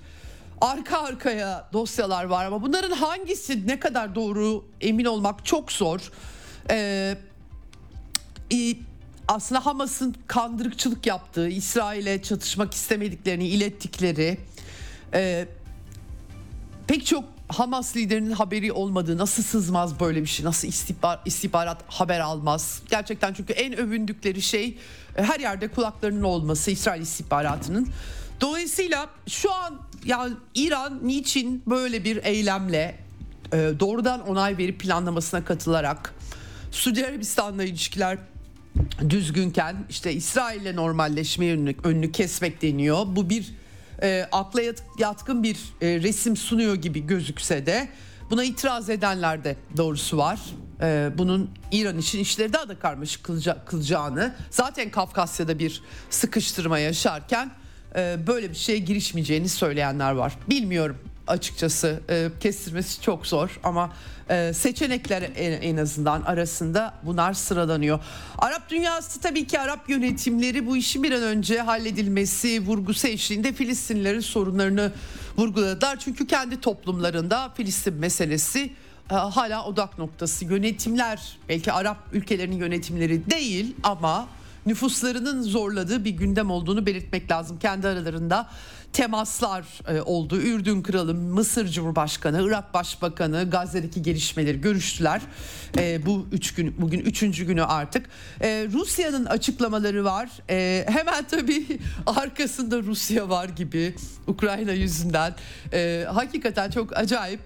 arka arkaya dosyalar var ama bunların hangisi ne kadar doğru emin olmak çok zor. Ee, aslında Hamas'ın kandırıkçılık yaptığı, İsrail'e çatışmak istemediklerini ilettikleri e, pek çok Hamas liderinin haberi olmadığı nasıl sızmaz böyle bir şey nasıl istihbar, istihbarat haber almaz gerçekten çünkü en övündükleri şey e, her yerde kulaklarının olması İsrail istihbaratının dolayısıyla şu an yani İran niçin böyle bir eylemle e, doğrudan onay verip planlamasına katılarak Suudi Arabistan'la ilişkiler düzgünken işte İsrail'le normalleşme önünü, önünü kesmek deniyor. Bu bir e, akla yatkın bir e, resim sunuyor gibi gözükse de buna itiraz edenler de doğrusu var. E, bunun İran için işleri daha da karmaşık kılacağını zaten Kafkasya'da bir sıkıştırma yaşarken böyle bir şeye girişmeyeceğini söyleyenler var. Bilmiyorum açıkçası e, kestirmesi çok zor ama e, seçenekler en, en azından arasında bunlar sıralanıyor. Arap dünyası tabii ki Arap yönetimleri bu işin bir an önce halledilmesi vurgusu eşliğinde Filistinlilerin sorunlarını vurguladılar. Çünkü kendi toplumlarında Filistin meselesi e, hala odak noktası. Yönetimler belki Arap ülkelerinin yönetimleri değil ama nüfuslarının zorladığı bir gündem olduğunu belirtmek lazım. Kendi aralarında temaslar e, oldu. Ürdün Kralı, Mısır Cumhurbaşkanı, Irak Başbakanı Gazze'deki gelişmeleri görüştüler. E, bu üç gün bugün üçüncü günü artık. E, Rusya'nın açıklamaları var. Hemen tabii arkasında Rusya var gibi Ukrayna yüzünden. Hakikaten çok acayip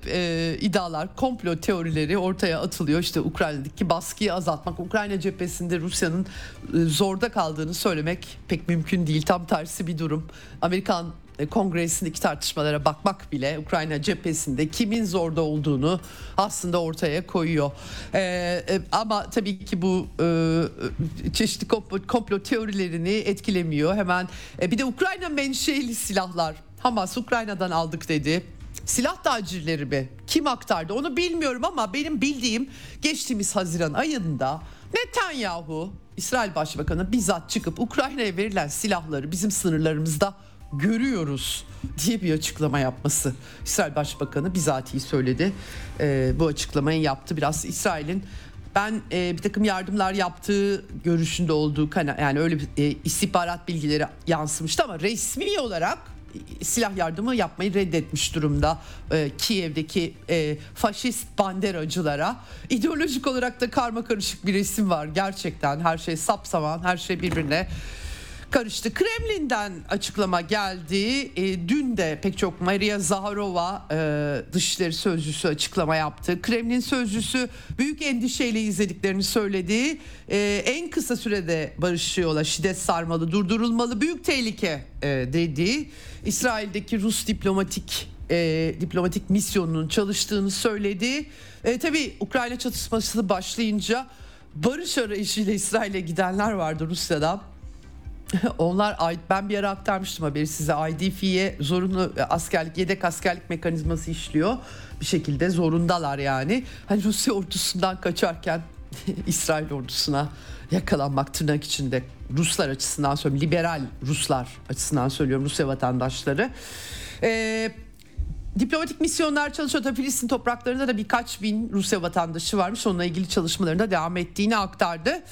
iddialar, komplo teorileri ortaya atılıyor. İşte Ukrayna'daki baskıyı azaltmak, Ukrayna cephesinde Rusya'nın zorda kaldığını söylemek pek mümkün değil. Tam tersi bir durum. Amerikan kongresindeki tartışmalara bakmak bile Ukrayna cephesinde kimin zorda olduğunu aslında ortaya koyuyor. Ee, e, ama tabii ki bu e, çeşitli komplo, komplo teorilerini etkilemiyor. Hemen e, bir de Ukrayna menşeli silahlar Hamas Ukrayna'dan aldık dedi. Silah tacirleri mi? Kim aktardı onu bilmiyorum ama benim bildiğim geçtiğimiz Haziran ayında Netanyahu İsrail Başbakanı bizzat çıkıp Ukrayna'ya verilen silahları bizim sınırlarımızda görüyoruz diye bir açıklama yapması. İsrail Başbakanı bizatihi söyledi. E, bu açıklamayı yaptı. Biraz İsrail'in ben e, bir takım yardımlar yaptığı görüşünde olduğu yani öyle bir e, istihbarat bilgileri yansımıştı ama resmi olarak e, silah yardımı yapmayı reddetmiş durumda e, Kiev'deki e, faşist banderacılara. ideolojik olarak da karma karışık bir resim var gerçekten her şey sapsaman her şey birbirine karıştı. Kremlin'den açıklama geldi. E, dün de pek çok Maria Zaharova e, Dışişleri Sözcüsü açıklama yaptı. Kremlin Sözcüsü büyük endişeyle izlediklerini söyledi. E, en kısa sürede barış yola şiddet sarmalı, durdurulmalı, büyük tehlike e, dedi. İsrail'deki Rus diplomatik e, diplomatik misyonunun çalıştığını söyledi. E, tabii Ukrayna çatışması başlayınca barış arayışıyla İsrail'e gidenler vardı Rusya'dan Onlar ben bir ara aktarmıştım haberi size IDF'ye zorunlu e, askerlik yedek askerlik mekanizması işliyor. Bir şekilde zorundalar yani. Hani Rusya ordusundan kaçarken İsrail ordusuna yakalanmak tırnak içinde Ruslar açısından söylüyorum liberal Ruslar açısından söylüyorum Rusya vatandaşları. Ee, diplomatik misyonlar çalışıyor. Tabii Filistin topraklarında da birkaç bin Rusya vatandaşı varmış. Onunla ilgili çalışmalarında devam ettiğini aktardı.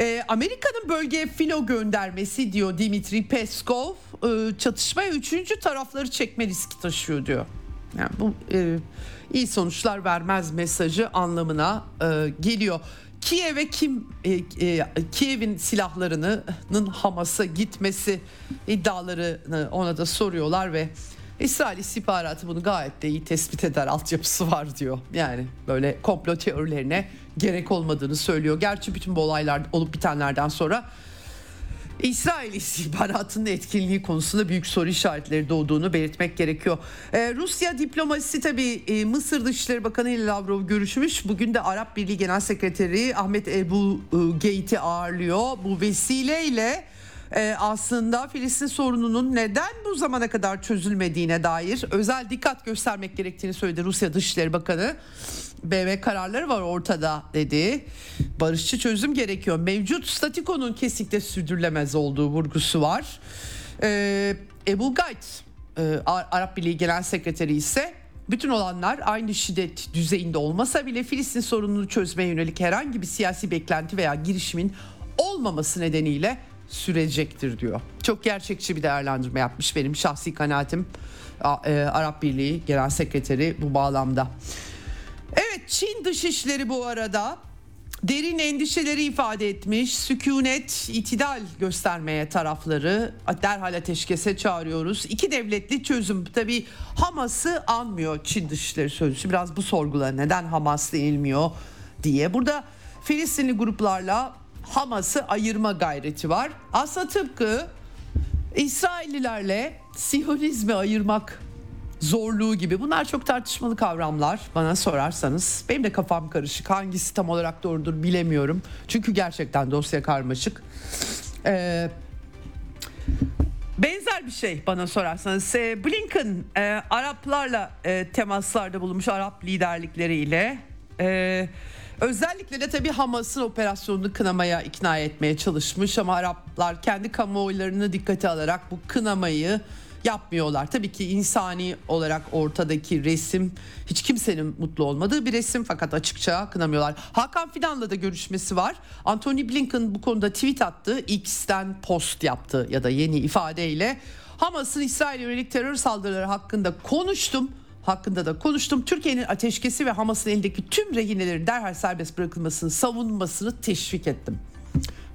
E, Amerika'nın bölgeye filo göndermesi diyor Dimitri Peskov e, çatışmaya üçüncü tarafları çekme riski taşıyor diyor. Yani bu e, iyi sonuçlar vermez mesajı anlamına e, geliyor. Kiev'e kim e, e, Kiev'in silahlarının Hamas'a gitmesi iddialarını ona da soruyorlar ve İsrail istihbaratı bunu gayet de iyi tespit eder altyapısı var diyor. Yani böyle komplo teorilerine gerek olmadığını söylüyor. Gerçi bütün bu olaylar olup bitenlerden sonra İsrail istihbaratının etkinliği konusunda büyük soru işaretleri doğduğunu belirtmek gerekiyor. Ee, Rusya diplomasisi tabii e, Mısır Dışişleri Bakanı ile Lavrov görüşmüş. Bugün de Arap Birliği Genel Sekreteri Ahmet Ebu e, Geit'i ağırlıyor. Bu vesileyle e, aslında Filistin sorununun neden bu zamana kadar çözülmediğine dair özel dikkat göstermek gerektiğini söyledi Rusya Dışişleri Bakanı. BM kararları var ortada dedi. Barışçı çözüm gerekiyor. Mevcut statikonun kesinlikle sürdürülemez olduğu vurgusu var. Ee, Ebu Gayt e, Arap Birliği Genel Sekreteri ise bütün olanlar aynı şiddet düzeyinde olmasa bile Filistin sorununu çözmeye yönelik herhangi bir siyasi beklenti veya girişimin olmaması nedeniyle sürecektir diyor. Çok gerçekçi bir değerlendirme yapmış benim şahsi kanaatim. E, Arap Birliği Genel Sekreteri bu bağlamda. Evet Çin Dışişleri bu arada derin endişeleri ifade etmiş. Sükunet, itidal göstermeye tarafları derhal ateşkese çağırıyoruz. İki devletli çözüm. Tabi Hamas'ı anmıyor Çin Dışişleri Sözcüsü. Biraz bu sorgula neden Hamas denilmiyor diye. Burada Filistinli gruplarla Hamas'ı ayırma gayreti var. Aslında tıpkı İsraillilerle Siyonizmi ayırmak zorluğu gibi bunlar çok tartışmalı kavramlar bana sorarsanız. Benim de kafam karışık hangisi tam olarak doğrudur bilemiyorum. Çünkü gerçekten dosya karmaşık. Ee, benzer bir şey bana sorarsanız. Ee, Blinken e, Araplarla e, temaslarda bulunmuş Arap liderlikleriyle. E, özellikle de tabii Hamas'ın operasyonunu kınamaya ikna etmeye çalışmış ama Araplar kendi kamuoylarını dikkate alarak bu kınamayı yapmıyorlar. Tabii ki insani olarak ortadaki resim hiç kimsenin mutlu olmadığı bir resim fakat açıkça kınamıyorlar. Hakan Fidan'la da görüşmesi var. Anthony Blinken bu konuda tweet attı. X'ten post yaptı ya da yeni ifadeyle Hamas'ın İsrail'e yönelik terör saldırıları hakkında konuştum hakkında da konuştum. Türkiye'nin ateşkesi ve Hamas'ın elindeki tüm rehineleri derhal serbest bırakılmasını savunmasını teşvik ettim.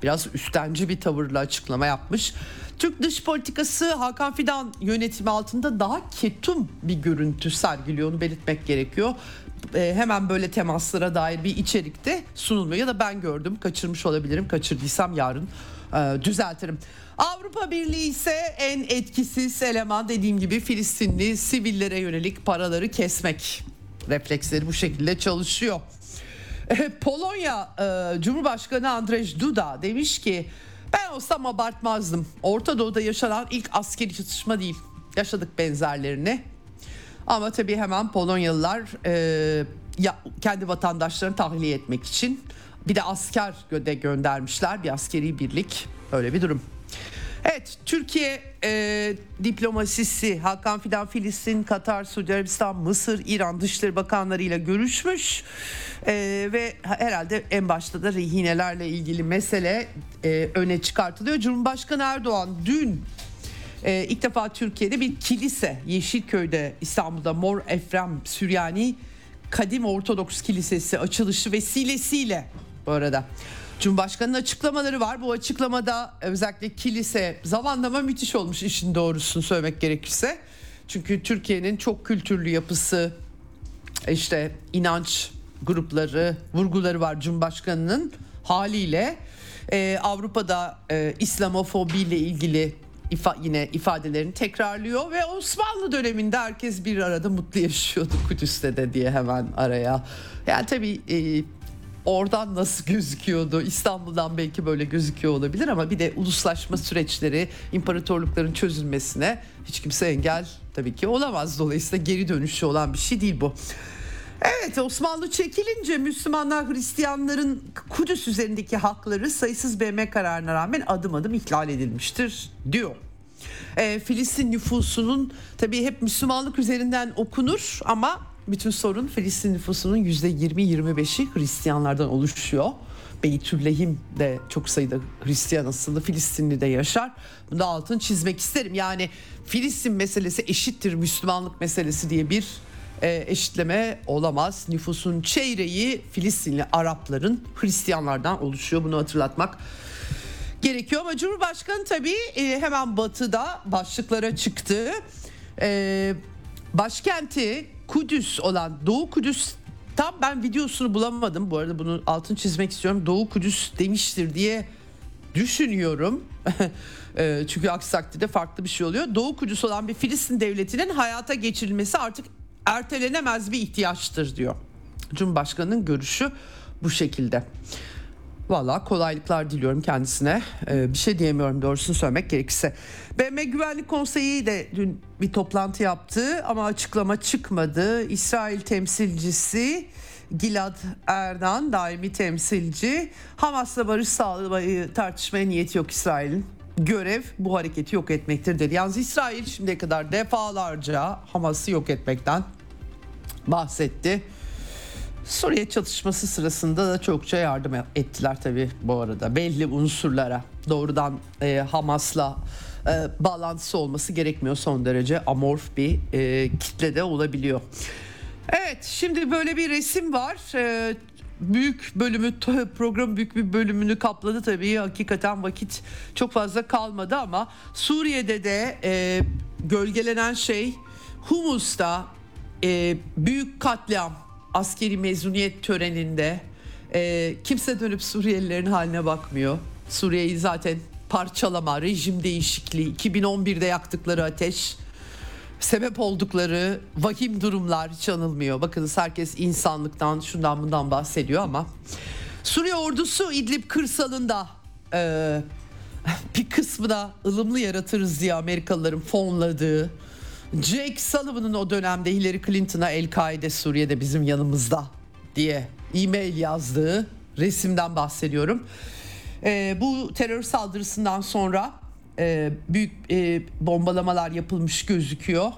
Biraz üstenci bir tavırla açıklama yapmış. Türk dış politikası Hakan Fidan yönetimi altında daha ketum bir görüntü sergiliyor onu belirtmek gerekiyor. E, hemen böyle temaslara dair bir içerikte sunulmuyor ya da ben gördüm kaçırmış olabilirim kaçırdıysam yarın e, düzeltirim. Avrupa Birliği ise en etkisiz eleman dediğim gibi Filistinli sivillere yönelik paraları kesmek refleksleri bu şekilde çalışıyor. E, Polonya e, Cumhurbaşkanı Andrzej Duda demiş ki ben olsam abartmazdım. Orta Doğu'da yaşanan ilk askeri çatışma değil. Yaşadık benzerlerini. Ama tabii hemen Polonyalılar e, ya, kendi vatandaşlarını tahliye etmek için bir de asker de göndermişler. Bir askeri birlik. Öyle bir durum. Evet Türkiye e, diplomasisi Hakan Fidan Filistin, Katar, Suudi Arabistan, Mısır, İran Dışişleri Bakanları ile görüşmüş e, ve herhalde en başta da rehinelerle ilgili mesele e, öne çıkartılıyor. Cumhurbaşkanı Erdoğan dün e, ilk defa Türkiye'de bir kilise Yeşilköy'de İstanbul'da Mor Efrem Süryani Kadim Ortodoks Kilisesi açılışı vesilesiyle bu arada Cumhurbaşkanı'nın açıklamaları var. Bu açıklamada özellikle kilise zamanlama müthiş olmuş işin doğrusunu söylemek gerekirse. Çünkü Türkiye'nin çok kültürlü yapısı işte inanç grupları vurguları var Cumhurbaşkanı'nın haliyle e, Avrupa'da e, İslamofobi ile ilgili ifa, yine ifadelerini tekrarlıyor ve Osmanlı döneminde herkes bir arada mutlu yaşıyordu Kudüs'te de diye hemen araya. Yani tabii e, oradan nasıl gözüküyordu? İstanbul'dan belki böyle gözüküyor olabilir ama bir de uluslaşma süreçleri, imparatorlukların çözülmesine hiç kimse engel tabii ki olamaz. Dolayısıyla geri dönüşü olan bir şey değil bu. Evet Osmanlı çekilince Müslümanlar Hristiyanların Kudüs üzerindeki hakları sayısız BM kararına rağmen adım adım ihlal edilmiştir diyor. E, Filistin nüfusunun tabii hep Müslümanlık üzerinden okunur ama bütün sorun Filistin nüfusunun %20-25'i Hristiyanlardan oluşuyor. Beytüllehim de çok sayıda Hristiyan asıllı Filistinli de yaşar. Bunu da altın çizmek isterim. Yani Filistin meselesi eşittir Müslümanlık meselesi diye bir e, eşitleme olamaz. Nüfusun çeyreği Filistinli Arapların Hristiyanlardan oluşuyor. Bunu hatırlatmak gerekiyor ama Cumhurbaşkanı tabii e, hemen batıda başlıklara çıktı. E, başkenti Kudüs olan Doğu Kudüs tam ben videosunu bulamadım. Bu arada bunu altın çizmek istiyorum. Doğu Kudüs demiştir diye düşünüyorum. E, çünkü aksi takdirde farklı bir şey oluyor. Doğu Kudüs olan bir Filistin devletinin hayata geçirilmesi artık ertelenemez bir ihtiyaçtır diyor. Cumhurbaşkanının görüşü bu şekilde. Valla kolaylıklar diliyorum kendisine. Ee, bir şey diyemiyorum doğrusunu söylemek gerekirse. BM Güvenlik Konseyi de dün bir toplantı yaptı ama açıklama çıkmadı. İsrail temsilcisi Gilad Erdan daimi temsilci Hamas'la barış sağlamayı tartışmaya niyeti yok İsrail'in. Görev bu hareketi yok etmektir dedi. Yalnız İsrail şimdiye kadar defalarca Hamas'ı yok etmekten bahsetti. Suriye çatışması sırasında da çokça yardım ettiler tabii bu arada belli unsurlara doğrudan e, Hamas'la e, bağlantısı olması gerekmiyor son derece amorf bir e, kitle de olabiliyor. Evet şimdi böyle bir resim var. E, büyük bölümü program büyük bir bölümünü kapladı tabii hakikaten vakit çok fazla kalmadı ama Suriye'de de e, gölgelenen şey Humus'ta e, büyük katliam askeri mezuniyet töreninde e, kimse dönüp Suriyelilerin haline bakmıyor. Suriye'yi zaten parçalama, rejim değişikliği, 2011'de yaktıkları ateş sebep oldukları vahim durumlar hiç anılmıyor. Bakınız herkes insanlıktan şundan bundan bahsediyor ama Suriye ordusu İdlib kırsalında e, bir kısmı da ılımlı yaratırız diye Amerikalıların fonladığı Jake Sullivan'ın o dönemde Hillary Clinton'a El-Kaide Suriye'de bizim yanımızda diye e-mail yazdığı resimden bahsediyorum. E, bu terör saldırısından sonra e, büyük e, bombalamalar yapılmış gözüküyor.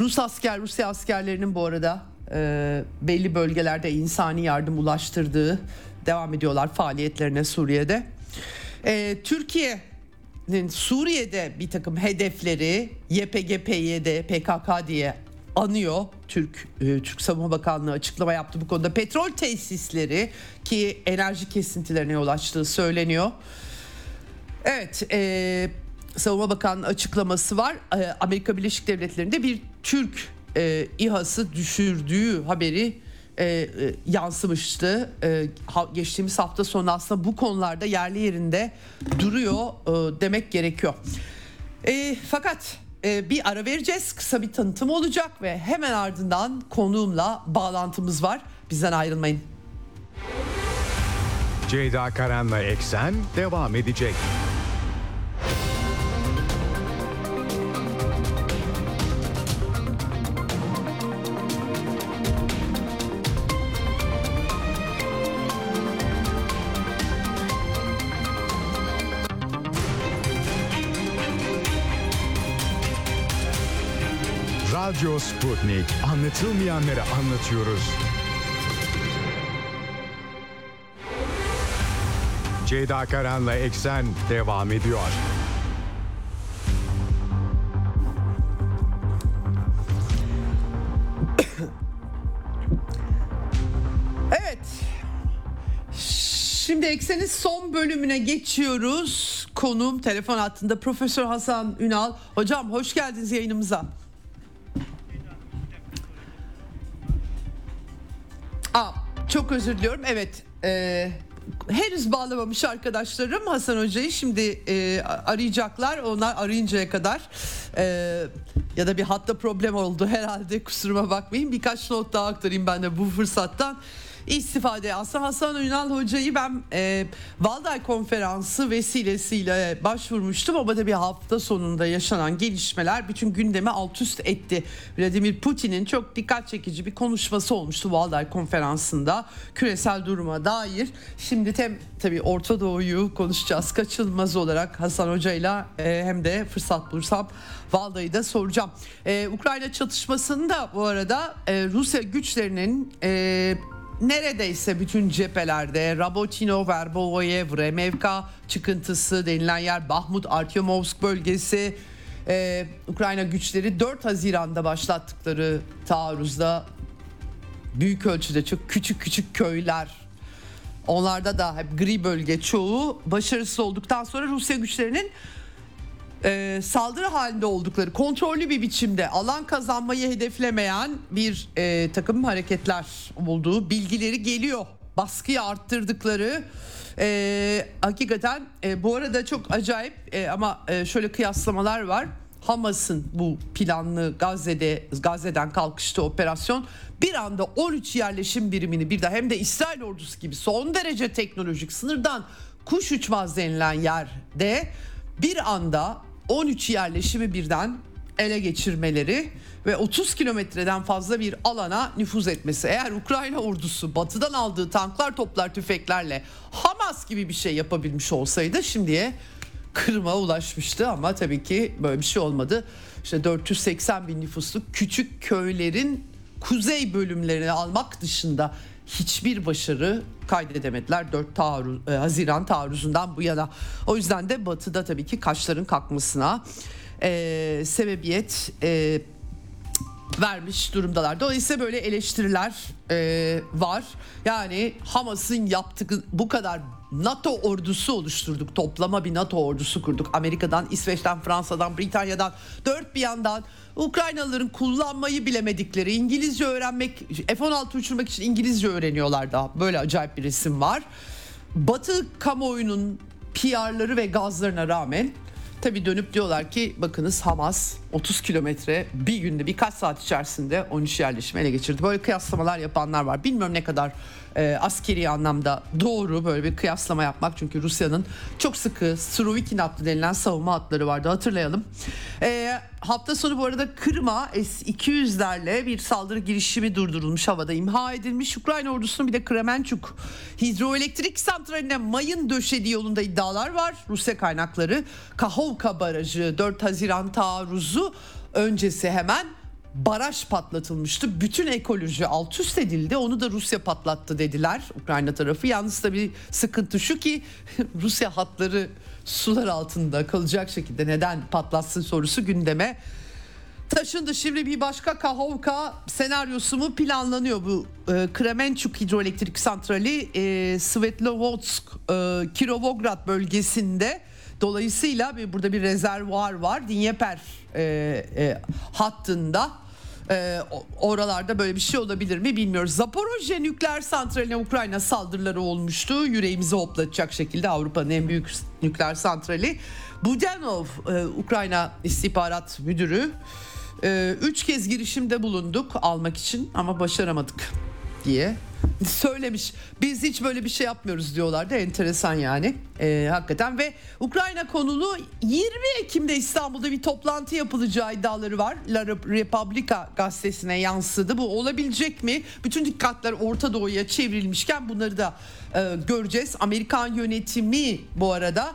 Rus asker, Rusya askerlerinin bu arada e, belli bölgelerde insani yardım ulaştırdığı devam ediyorlar faaliyetlerine Suriye'de. E, Türkiye'nin Suriye'de bir takım hedefleri YPG, PYD, PKK diye anıyor. Türk e, Türk Savunma Bakanlığı açıklama yaptı bu konuda. Petrol tesisleri ki enerji kesintilerine yol açtığı söyleniyor. Evet, e, Savunma Bakanlığı açıklaması var. E, Amerika Birleşik Devletleri'nde bir Türk e, İHA'sı düşürdüğü haberi e, e, yansımıştı. E, geçtiğimiz hafta sonu aslında bu konularda yerli yerinde duruyor e, demek gerekiyor. E, fakat e, bir ara vereceğiz. Kısa bir tanıtım olacak ve hemen ardından konuğumla bağlantımız var. Bizden ayrılmayın. Ceyda Karan'la Eksen devam edecek. Radyo Sputnik. Anlatılmayanları anlatıyoruz. Ceyda Karan'la Eksen devam ediyor. Evet. Şimdi Eksen'in son bölümüne geçiyoruz. Konum telefon hattında Profesör Hasan Ünal. Hocam hoş geldiniz yayınımıza. Çok özür diliyorum. Evet. E, henüz bağlamamış arkadaşlarım Hasan Hoca'yı şimdi e, arayacaklar. Onlar arayıncaya kadar e, ya da bir hatta problem oldu herhalde kusuruma bakmayın. Birkaç not daha aktarayım ben de bu fırsattan istifade. Aslında Hasan Ünal Hoca'yı ben e, Valday Konferansı vesilesiyle başvurmuştum ama da bir hafta sonunda yaşanan gelişmeler bütün gündemi alt üst etti. Vladimir Putin'in çok dikkat çekici bir konuşması olmuştu Valday Konferansı'nda küresel duruma dair. Şimdi tem tabii Orta Doğu'yu konuşacağız kaçınılmaz olarak Hasan Hoca'yla e, hem de fırsat bulursam Valday'ı da soracağım. E, Ukrayna çatışmasında bu arada e, Rusya güçlerinin e, neredeyse bütün cephelerde Rabotino, Verbovoyev, Remevka çıkıntısı denilen yer Bahmut, Artyomovsk bölgesi ee, Ukrayna güçleri 4 Haziran'da başlattıkları taarruzda büyük ölçüde çok küçük küçük köyler. Onlarda da hep gri bölge çoğu başarısız olduktan sonra Rusya güçlerinin e, saldırı halinde oldukları kontrollü bir biçimde alan kazanmayı hedeflemeyen bir e, takım hareketler olduğu bilgileri geliyor. Baskıyı arttırdıkları e, hakikaten e, bu arada çok acayip e, ama e, şöyle kıyaslamalar var. Hamas'ın bu planlı Gazze'de Gazze'den kalkıştı operasyon bir anda 13 yerleşim birimini bir de hem de İsrail ordusu gibi son derece teknolojik sınırdan kuş uçmaz denilen yerde bir anda 13 yerleşimi birden ele geçirmeleri ve 30 kilometreden fazla bir alana nüfuz etmesi. Eğer Ukrayna ordusu batıdan aldığı tanklar, toplar, tüfeklerle Hamas gibi bir şey yapabilmiş olsaydı şimdiye Kırım'a ulaşmıştı ama tabii ki böyle bir şey olmadı. İşte 480 bin nüfuslu küçük köylerin kuzey bölümlerini almak dışında hiçbir başarı kaydedemediler 4 taarruz, e, Haziran taarruzundan bu yana. O yüzden de Batı'da tabii ki kaşların kalkmasına e, sebebiyet e, vermiş durumdalar. Dolayısıyla böyle eleştiriler e, var. Yani Hamas'ın yaptığı bu kadar NATO ordusu oluşturduk. Toplama bir NATO ordusu kurduk. Amerika'dan, İsveç'ten, Fransa'dan, Britanya'dan dört bir yandan Ukraynalıların kullanmayı bilemedikleri İngilizce öğrenmek F-16 uçurmak için İngilizce öğreniyorlar da böyle acayip bir resim var. Batı kamuoyunun PR'ları ve gazlarına rağmen Tabi dönüp diyorlar ki bakınız Hamas 30 kilometre bir günde birkaç saat içerisinde 13 yerleşimi ele geçirdi. Böyle kıyaslamalar yapanlar var. Bilmiyorum ne kadar e, askeri anlamda doğru böyle bir kıyaslama yapmak. Çünkü Rusya'nın çok sıkı Surovikin hattı denilen savunma hatları vardı hatırlayalım. E, hafta sonu bu arada Kırım'a S-200'lerle bir saldırı girişimi durdurulmuş havada imha edilmiş. Ukrayna ordusunun bir de Kremenchuk hidroelektrik santraline mayın döşediği yolunda iddialar var. Rusya kaynakları Kahovka Barajı 4 Haziran taarruzu öncesi hemen baraj patlatılmıştı. Bütün ekoloji alt üst edildi. Onu da Rusya patlattı dediler Ukrayna tarafı. Yalnız tabii sıkıntı şu ki Rusya hatları sular altında kalacak şekilde neden patlatsın sorusu gündeme taşındı. Şimdi bir başka Kahovka senaryosu mu planlanıyor bu e, Kremenchuk hidroelektrik santrali e, Svetlovodsk e, Kirovograd bölgesinde dolayısıyla bir, burada bir rezervuar var Dinyeper e, e, hattında ee, oralarda böyle bir şey olabilir mi bilmiyoruz. Zaporojye nükleer santraline Ukrayna saldırıları olmuştu. Yüreğimizi hoplatacak şekilde Avrupa'nın en büyük nükleer santrali. Budanov, e, Ukrayna istihbarat müdürü. E, üç kez girişimde bulunduk almak için ama başaramadık diye söylemiş. Biz hiç böyle bir şey yapmıyoruz diyorlardı. Enteresan yani. Ee, hakikaten ve Ukrayna konulu 20 Ekim'de İstanbul'da bir toplantı yapılacağı iddiaları var. La Repubblica gazetesine yansıdı. Bu olabilecek mi? Bütün dikkatler Orta Doğu'ya çevrilmişken bunları da e, göreceğiz. Amerikan yönetimi bu arada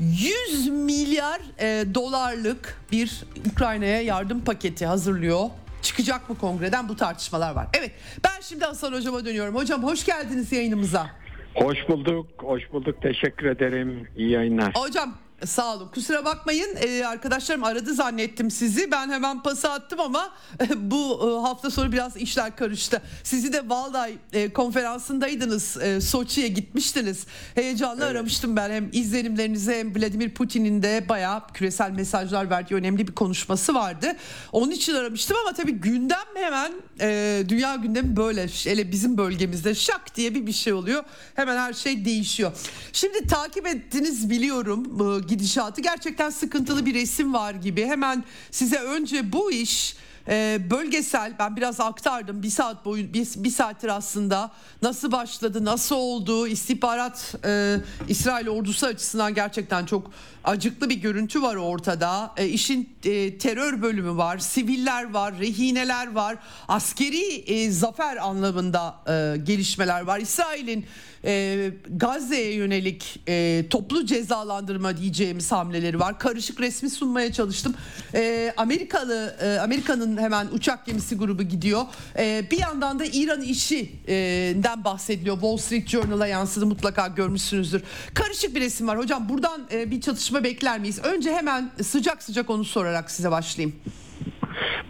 100 milyar e, dolarlık bir Ukrayna'ya yardım paketi hazırlıyor çıkacak mı kongreden bu tartışmalar var. Evet ben şimdi Hasan Hocam'a dönüyorum. Hocam hoş geldiniz yayınımıza. Hoş bulduk, hoş bulduk. Teşekkür ederim. İyi yayınlar. Hocam Sağ olun. Kusura bakmayın ee, arkadaşlarım aradı zannettim sizi. Ben hemen pası attım ama bu e, hafta sonu biraz işler karıştı. Sizi de Valday e, konferansındaydınız. E, Soçi'ye gitmiştiniz. Heyecanla evet. aramıştım ben hem izlenimlerinizi hem Vladimir Putin'in de bayağı küresel mesajlar verdiği önemli bir konuşması vardı. Onun için aramıştım ama tabii gündem hemen e, dünya gündemi böyle. Hele bizim bölgemizde şak diye bir bir şey oluyor. Hemen her şey değişiyor. Şimdi takip ettiniz biliyorum gidişatı gerçekten sıkıntılı bir resim var gibi. Hemen size önce bu iş e, bölgesel ben biraz aktardım. Bir saat boyun bir, bir saattir aslında. Nasıl başladı nasıl oldu? İstihbarat e, İsrail ordusu açısından gerçekten çok acıklı bir görüntü var ortada. E, işin e, terör bölümü var siviller var rehineler var. Askeri e, zafer anlamında e, gelişmeler var. İsrail'in e, Gazze'ye yönelik e, toplu cezalandırma diyeceğimiz hamleleri var. Karışık resmi sunmaya çalıştım. E, Amerikalı Amerika'nın hemen uçak gemisi grubu gidiyor. E, bir yandan da İran işinden bahsediliyor. Wall Street Journal'a yansıdı mutlaka görmüşsünüzdür. Karışık bir resim var. Hocam buradan e, bir çatışma bekler miyiz? Önce hemen sıcak sıcak onu sorarak size başlayayım.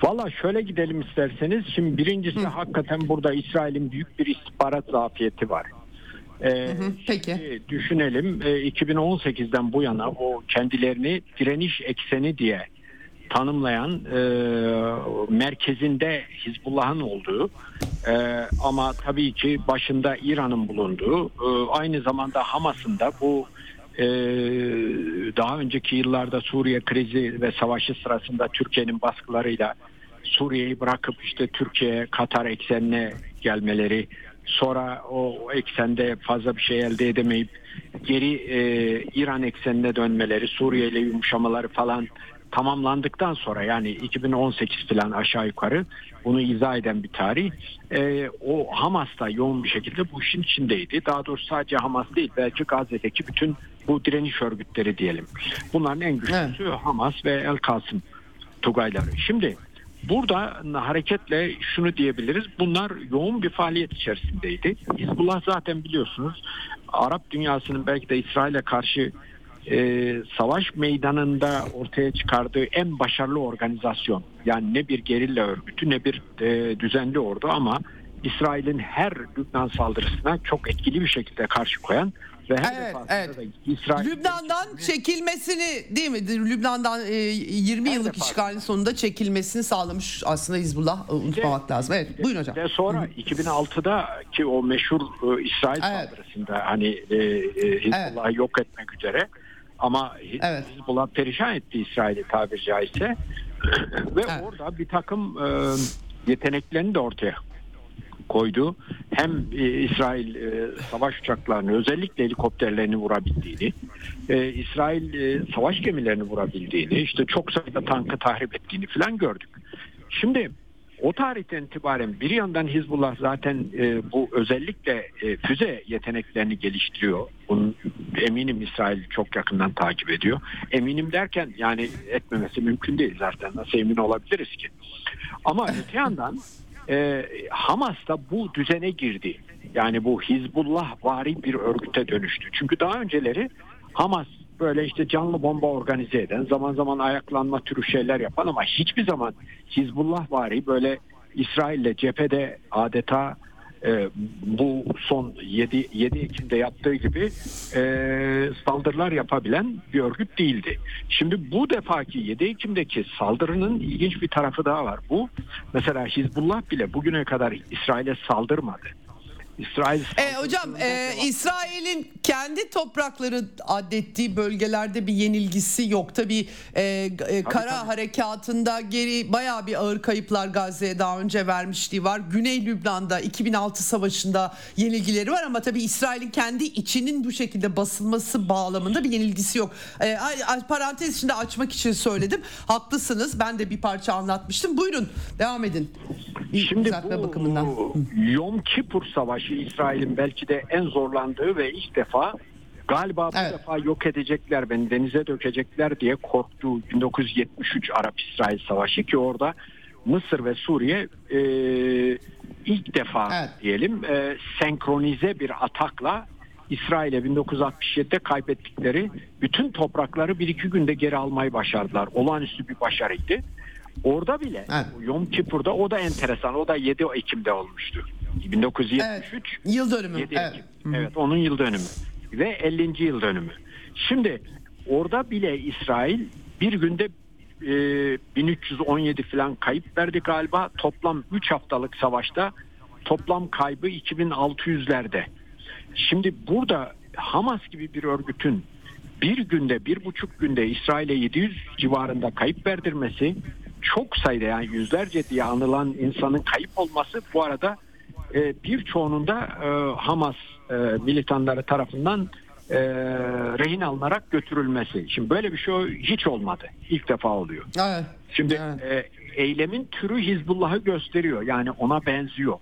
Valla şöyle gidelim isterseniz. Şimdi birincisi Hı. hakikaten burada İsrail'in büyük bir istihbarat zafiyeti var. Ee, Peki. Düşünelim e, 2018'den bu yana o kendilerini direniş ekseni diye tanımlayan e, merkezinde Hizbullah'ın olduğu e, ama tabii ki başında İran'ın bulunduğu e, aynı zamanda Hamas'ın da bu e, daha önceki yıllarda Suriye krizi ve savaşı sırasında Türkiye'nin baskılarıyla Suriye'yi bırakıp işte Türkiye, Katar eksenine gelmeleri sonra o eksende fazla bir şey elde edemeyip geri e, İran eksenine dönmeleri, Suriye ile yumuşamaları falan tamamlandıktan sonra yani 2018 falan aşağı yukarı bunu izah eden bir tarih. E, o Hamas da yoğun bir şekilde bu işin içindeydi. Daha doğrusu sadece Hamas değil belki Gazze'deki bütün bu direniş örgütleri diyelim. Bunların en güçlüsü evet. Hamas ve El Kasım Tugayları. Şimdi burada hareketle şunu diyebiliriz. Bunlar yoğun bir faaliyet içerisindeydi. Hizbullah zaten biliyorsunuz Arap dünyasının belki de İsrail'e karşı e, savaş meydanında ortaya çıkardığı en başarılı organizasyon. Yani ne bir gerilla örgütü ne bir e, düzenli ordu ama İsrail'in her Lübnan saldırısına çok etkili bir şekilde karşı koyan ve her evet, evet. İsrail Lübnan'dan çekilmesini değil mi? Lübnan'dan e, 20 her yıllık defasında. işgalin sonunda çekilmesini sağlamış aslında Hizbullah unutmamak de, lazım. Evet, de, buyurun hocam. Ve sonra Hı. 2006'da ki o meşhur e, İsrail evet. saldırısında hani e, e, Hizbullah'ı evet. yok etmek üzere ama evet. Hizbullah perişan etti İsrail'i tabiri caizse. ve evet. orada bir takım e, yeteneklerini de ortaya koydu. Hem e, İsrail e, savaş uçaklarını özellikle helikopterlerini vurabildiğini, e, İsrail e, savaş gemilerini vurabildiğini, işte çok sayıda tankı tahrip ettiğini falan gördük. Şimdi o tarihten itibaren bir yandan Hizbullah zaten e, bu özellikle e, füze yeteneklerini geliştiriyor. Bunun eminim İsrail çok yakından takip ediyor. Eminim derken yani etmemesi mümkün değil zaten. Nasıl emin olabiliriz ki? Ama öte yandan e, Hamas da bu düzene girdi. Yani bu Hizbullah vari bir örgüte dönüştü. Çünkü daha önceleri Hamas böyle işte canlı bomba organize eden, zaman zaman ayaklanma türü şeyler yapan ama hiçbir zaman Hizbullah vari böyle İsrail'le cephede adeta e, bu son 7, 7 Ekim'de yaptığı gibi e, saldırılar yapabilen bir örgüt değildi. Şimdi bu defaki 7 Ekim'deki saldırının ilginç bir tarafı daha var. Bu mesela Hizbullah bile bugüne kadar İsrail'e saldırmadı. İsrail e, hocam e, İsrail'in kendi toprakları adettiği bölgelerde bir yenilgisi yok. Tabii e, e, kara tabii. harekatında geri bayağı bir ağır kayıplar Gazze'ye daha önce vermişliği var. Güney Lübnan'da 2006 savaşında yenilgileri var ama tabii İsrail'in kendi içinin bu şekilde basılması bağlamında bir yenilgisi yok. E, parantez içinde açmak için söyledim. Haklısınız. Ben de bir parça anlatmıştım. Buyurun devam edin. Şimdi bu bakımından. Yom Kippur Savaşı İsrail'in belki de en zorlandığı ve ilk defa galiba bu evet. defa yok edecekler beni denize dökecekler diye korktuğu 1973 Arap-İsrail Savaşı ki orada Mısır ve Suriye e, ilk defa evet. diyelim e, senkronize bir atakla İsrail'e 1967'de kaybettikleri bütün toprakları bir iki günde geri almayı başardılar. Olağanüstü bir başarıydı. Orada bile evet. Yom Kippur'da o da enteresan. O da 7 Ekim'de olmuştu. 1973 evet. yıl dönümü. 7 evet. Evet onun yıl dönümü ve 50. yıl dönümü. Şimdi orada bile İsrail bir günde e, 1317 falan kayıp verdi galiba. Toplam 3 haftalık savaşta toplam kaybı 2600'lerde. Şimdi burada Hamas gibi bir örgütün bir günde, bir buçuk günde İsrail'e 700 civarında kayıp verdirmesi çok sayıda yani yüzlerce diye anılan insanın kayıp olması bu arada e, birçoğunun da e, Hamas e, militanları tarafından e, rehin alınarak götürülmesi. Şimdi böyle bir şey hiç olmadı. İlk defa oluyor. Evet. Şimdi evet. E, eylemin türü Hizbullah'ı gösteriyor. Yani ona benziyor.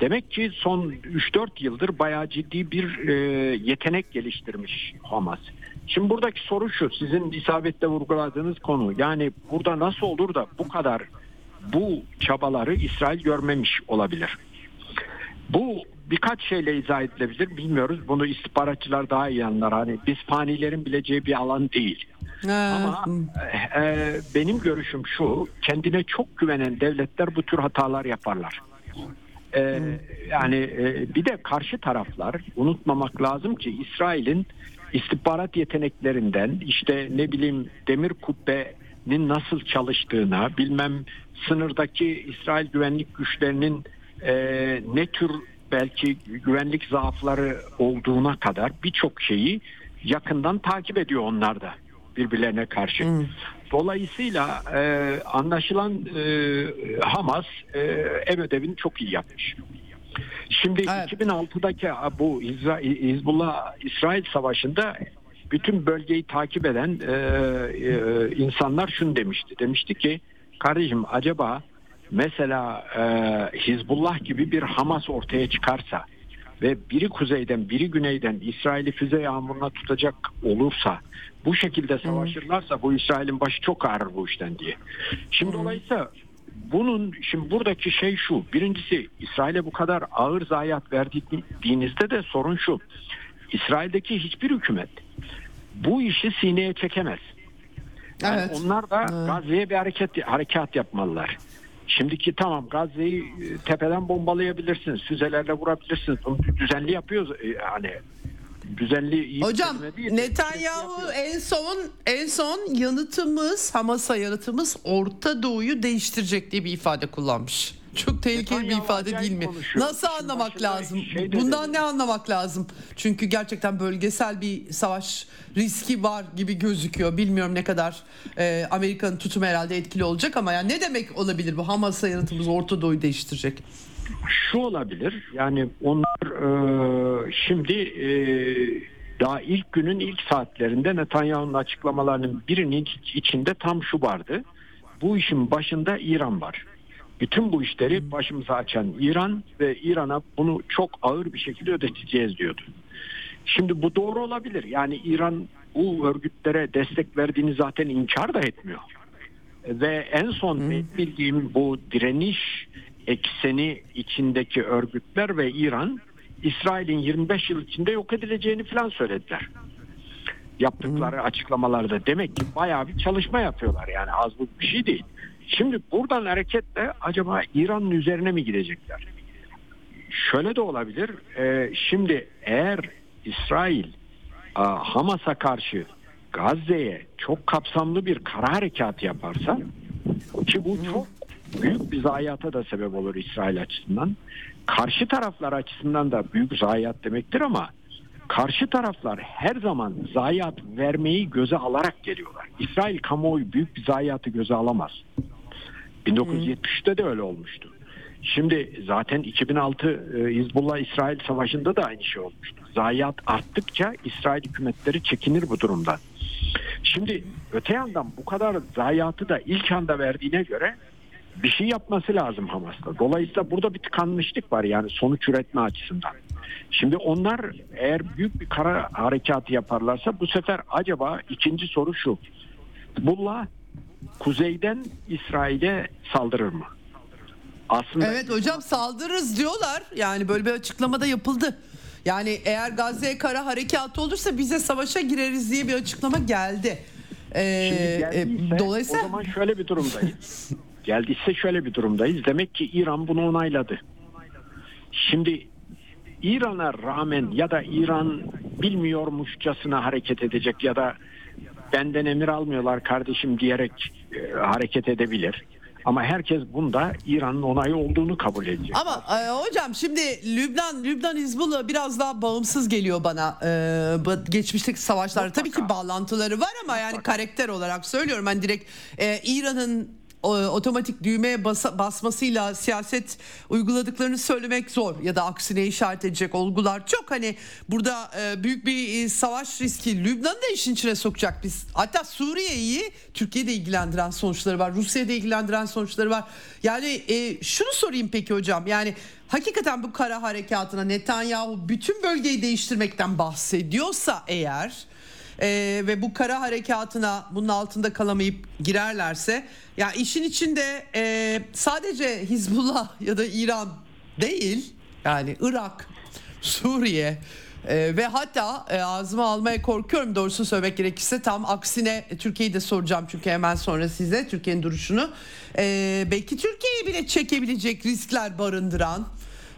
Demek ki son 3-4 yıldır bayağı ciddi bir e, yetenek geliştirmiş Hamas. Şimdi buradaki soru şu sizin isabetle vurguladığınız konu yani burada nasıl olur da bu kadar bu çabaları İsrail görmemiş olabilir. Bu birkaç şeyle izah edilebilir bilmiyoruz. Bunu istihbaratçılar daha iyi anlar. Hani biz fanilerin bileceği bir alan değil. Ama e, benim görüşüm şu kendine çok güvenen devletler bu tür hatalar yaparlar. E, yani e, bir de karşı taraflar unutmamak lazım ki İsrail'in istihbarat yeteneklerinden işte ne bileyim demir kubbenin nasıl çalıştığına bilmem sınırdaki İsrail güvenlik güçlerinin e, ne tür belki güvenlik zaafları olduğuna kadar birçok şeyi yakından takip ediyor onlar da birbirlerine karşı. Hmm. Dolayısıyla e, anlaşılan e, Hamas e, ev ödevini çok iyi yapmış. Şimdi evet. 2006'daki bu Hizbullah İsrail savaşında bütün bölgeyi takip eden e, e, insanlar şunu demişti. Demişti ki kardeşim acaba mesela e, Hizbullah gibi bir Hamas ortaya çıkarsa ve biri kuzeyden biri güneyden İsrail'i füze yağmuruna tutacak olursa bu şekilde savaşırlarsa bu İsrail'in başı çok ağrır bu işten diye. Şimdi dolayısıyla bunun şimdi buradaki şey şu. Birincisi İsrail'e bu kadar ağır zayiat verdiğinizde de sorun şu. İsrail'deki hiçbir hükümet bu işi sineye çekemez. Yani evet. Onlar da evet. Gazze'ye bir hareket harekat yapmalılar. Şimdiki tamam Gazze'yi e, tepeden bombalayabilirsiniz, füzelerle vurabilirsiniz. Bunu düzenli yapıyoruz. E, hani düzenli iyi Hocam değil, Netanyahu en son en son yanıtımız Hamas'a yanıtımız Orta Doğu'yu değiştirecek diye bir ifade kullanmış. Çok tehlikeli bir ifade değil mi? Konuşuyor. Nasıl Şimdi anlamak lazım? Şey Bundan dedi. ne anlamak lazım? Çünkü gerçekten bölgesel bir savaş riski var gibi gözüküyor. Bilmiyorum ne kadar e, Amerika'nın tutumu herhalde etkili olacak ama yani ne demek olabilir bu Hamas'a yanıtımız Orta Doğu'yu değiştirecek? Şu olabilir. Yani onlar e, şimdi e, daha ilk günün ilk saatlerinde Netanyahu'nun açıklamalarının birinin içinde tam şu vardı. Bu işin başında İran var bütün bu işleri başımıza açan İran ve İran'a bunu çok ağır bir şekilde ödeteceğiz diyordu. Şimdi bu doğru olabilir. Yani İran bu örgütlere destek verdiğini zaten inkar da etmiyor. Ve en son hmm. bildiğim bu direniş ekseni içindeki örgütler ve İran İsrail'in 25 yıl içinde yok edileceğini falan söylediler. Yaptıkları hmm. açıklamalarda demek ki bayağı bir çalışma yapıyorlar yani az bu bir şey değil. Şimdi buradan hareketle acaba İran'ın üzerine mi gidecekler? Şöyle de olabilir. E, şimdi eğer İsrail a, Hamas'a karşı Gazze'ye çok kapsamlı bir kara harekat yaparsa ki bu çok büyük bir zayiata da sebep olur İsrail açısından. Karşı taraflar açısından da büyük zayiat demektir ama karşı taraflar her zaman zayiat vermeyi göze alarak geliyorlar. İsrail kamuoyu büyük bir zayiatı göze alamaz. 1973'te de öyle olmuştu. Şimdi zaten 2006 e, Hizbullah-İsrail savaşında da aynı şey olmuştu. Zayiat arttıkça İsrail hükümetleri çekinir bu durumdan. Şimdi öte yandan bu kadar zayiatı da ilk anda verdiğine göre bir şey yapması lazım Hamas'ta. Dolayısıyla burada bir tıkanmışlık var yani sonuç üretme açısından. Şimdi onlar eğer büyük bir kara harekatı yaparlarsa bu sefer acaba ikinci soru şu. Hizbullah kuzeyden İsrail'e saldırır mı? Aslında Evet hocam saldırırız diyorlar. Yani böyle bir açıklamada yapıldı. Yani eğer Gazze kara harekatı olursa bize savaşa gireriz diye bir açıklama geldi. Ee, geldiyse, e, dolayısıyla o zaman şöyle bir durumdayız. geldiyse şöyle bir durumdayız. Demek ki İran bunu onayladı. Şimdi İran'a rağmen ya da İran bilmiyormuşçasına hareket edecek ya da benden emir almıyorlar kardeşim diyerek e, hareket edebilir. Ama herkes bunda İran'ın onayı olduğunu kabul edecek. Ama e, hocam şimdi Lübnan Lübnan Hizbullah biraz daha bağımsız geliyor bana. E, geçmişteki savaşlar tabii ki bağlantıları var ama yani karakter olarak söylüyorum ben direkt e, İran'ın otomatik düğmeye basa, basmasıyla siyaset uyguladıklarını söylemek zor ya da aksine işaret edecek olgular. Çok hani burada e, büyük bir e, savaş riski Lübnan'ı da işin içine sokacak. Biz hatta Suriye'yi Türkiye'de ilgilendiren sonuçları var Rusya'da ilgilendiren sonuçları var. Yani e, şunu sorayım peki hocam yani hakikaten bu kara harekatına Netanyahu bütün bölgeyi değiştirmekten bahsediyorsa eğer e, ve bu kara harekatına bunun altında kalamayıp girerlerse ya işin içinde e, sadece Hizbullah ya da İran değil yani Irak, Suriye ee, ve hatta e, ağzıma almaya korkuyorum doğrusu söylemek gerekirse. Tam aksine Türkiye'yi de soracağım çünkü hemen sonra size Türkiye'nin duruşunu. Ee, belki Türkiye'yi bile çekebilecek riskler barındıran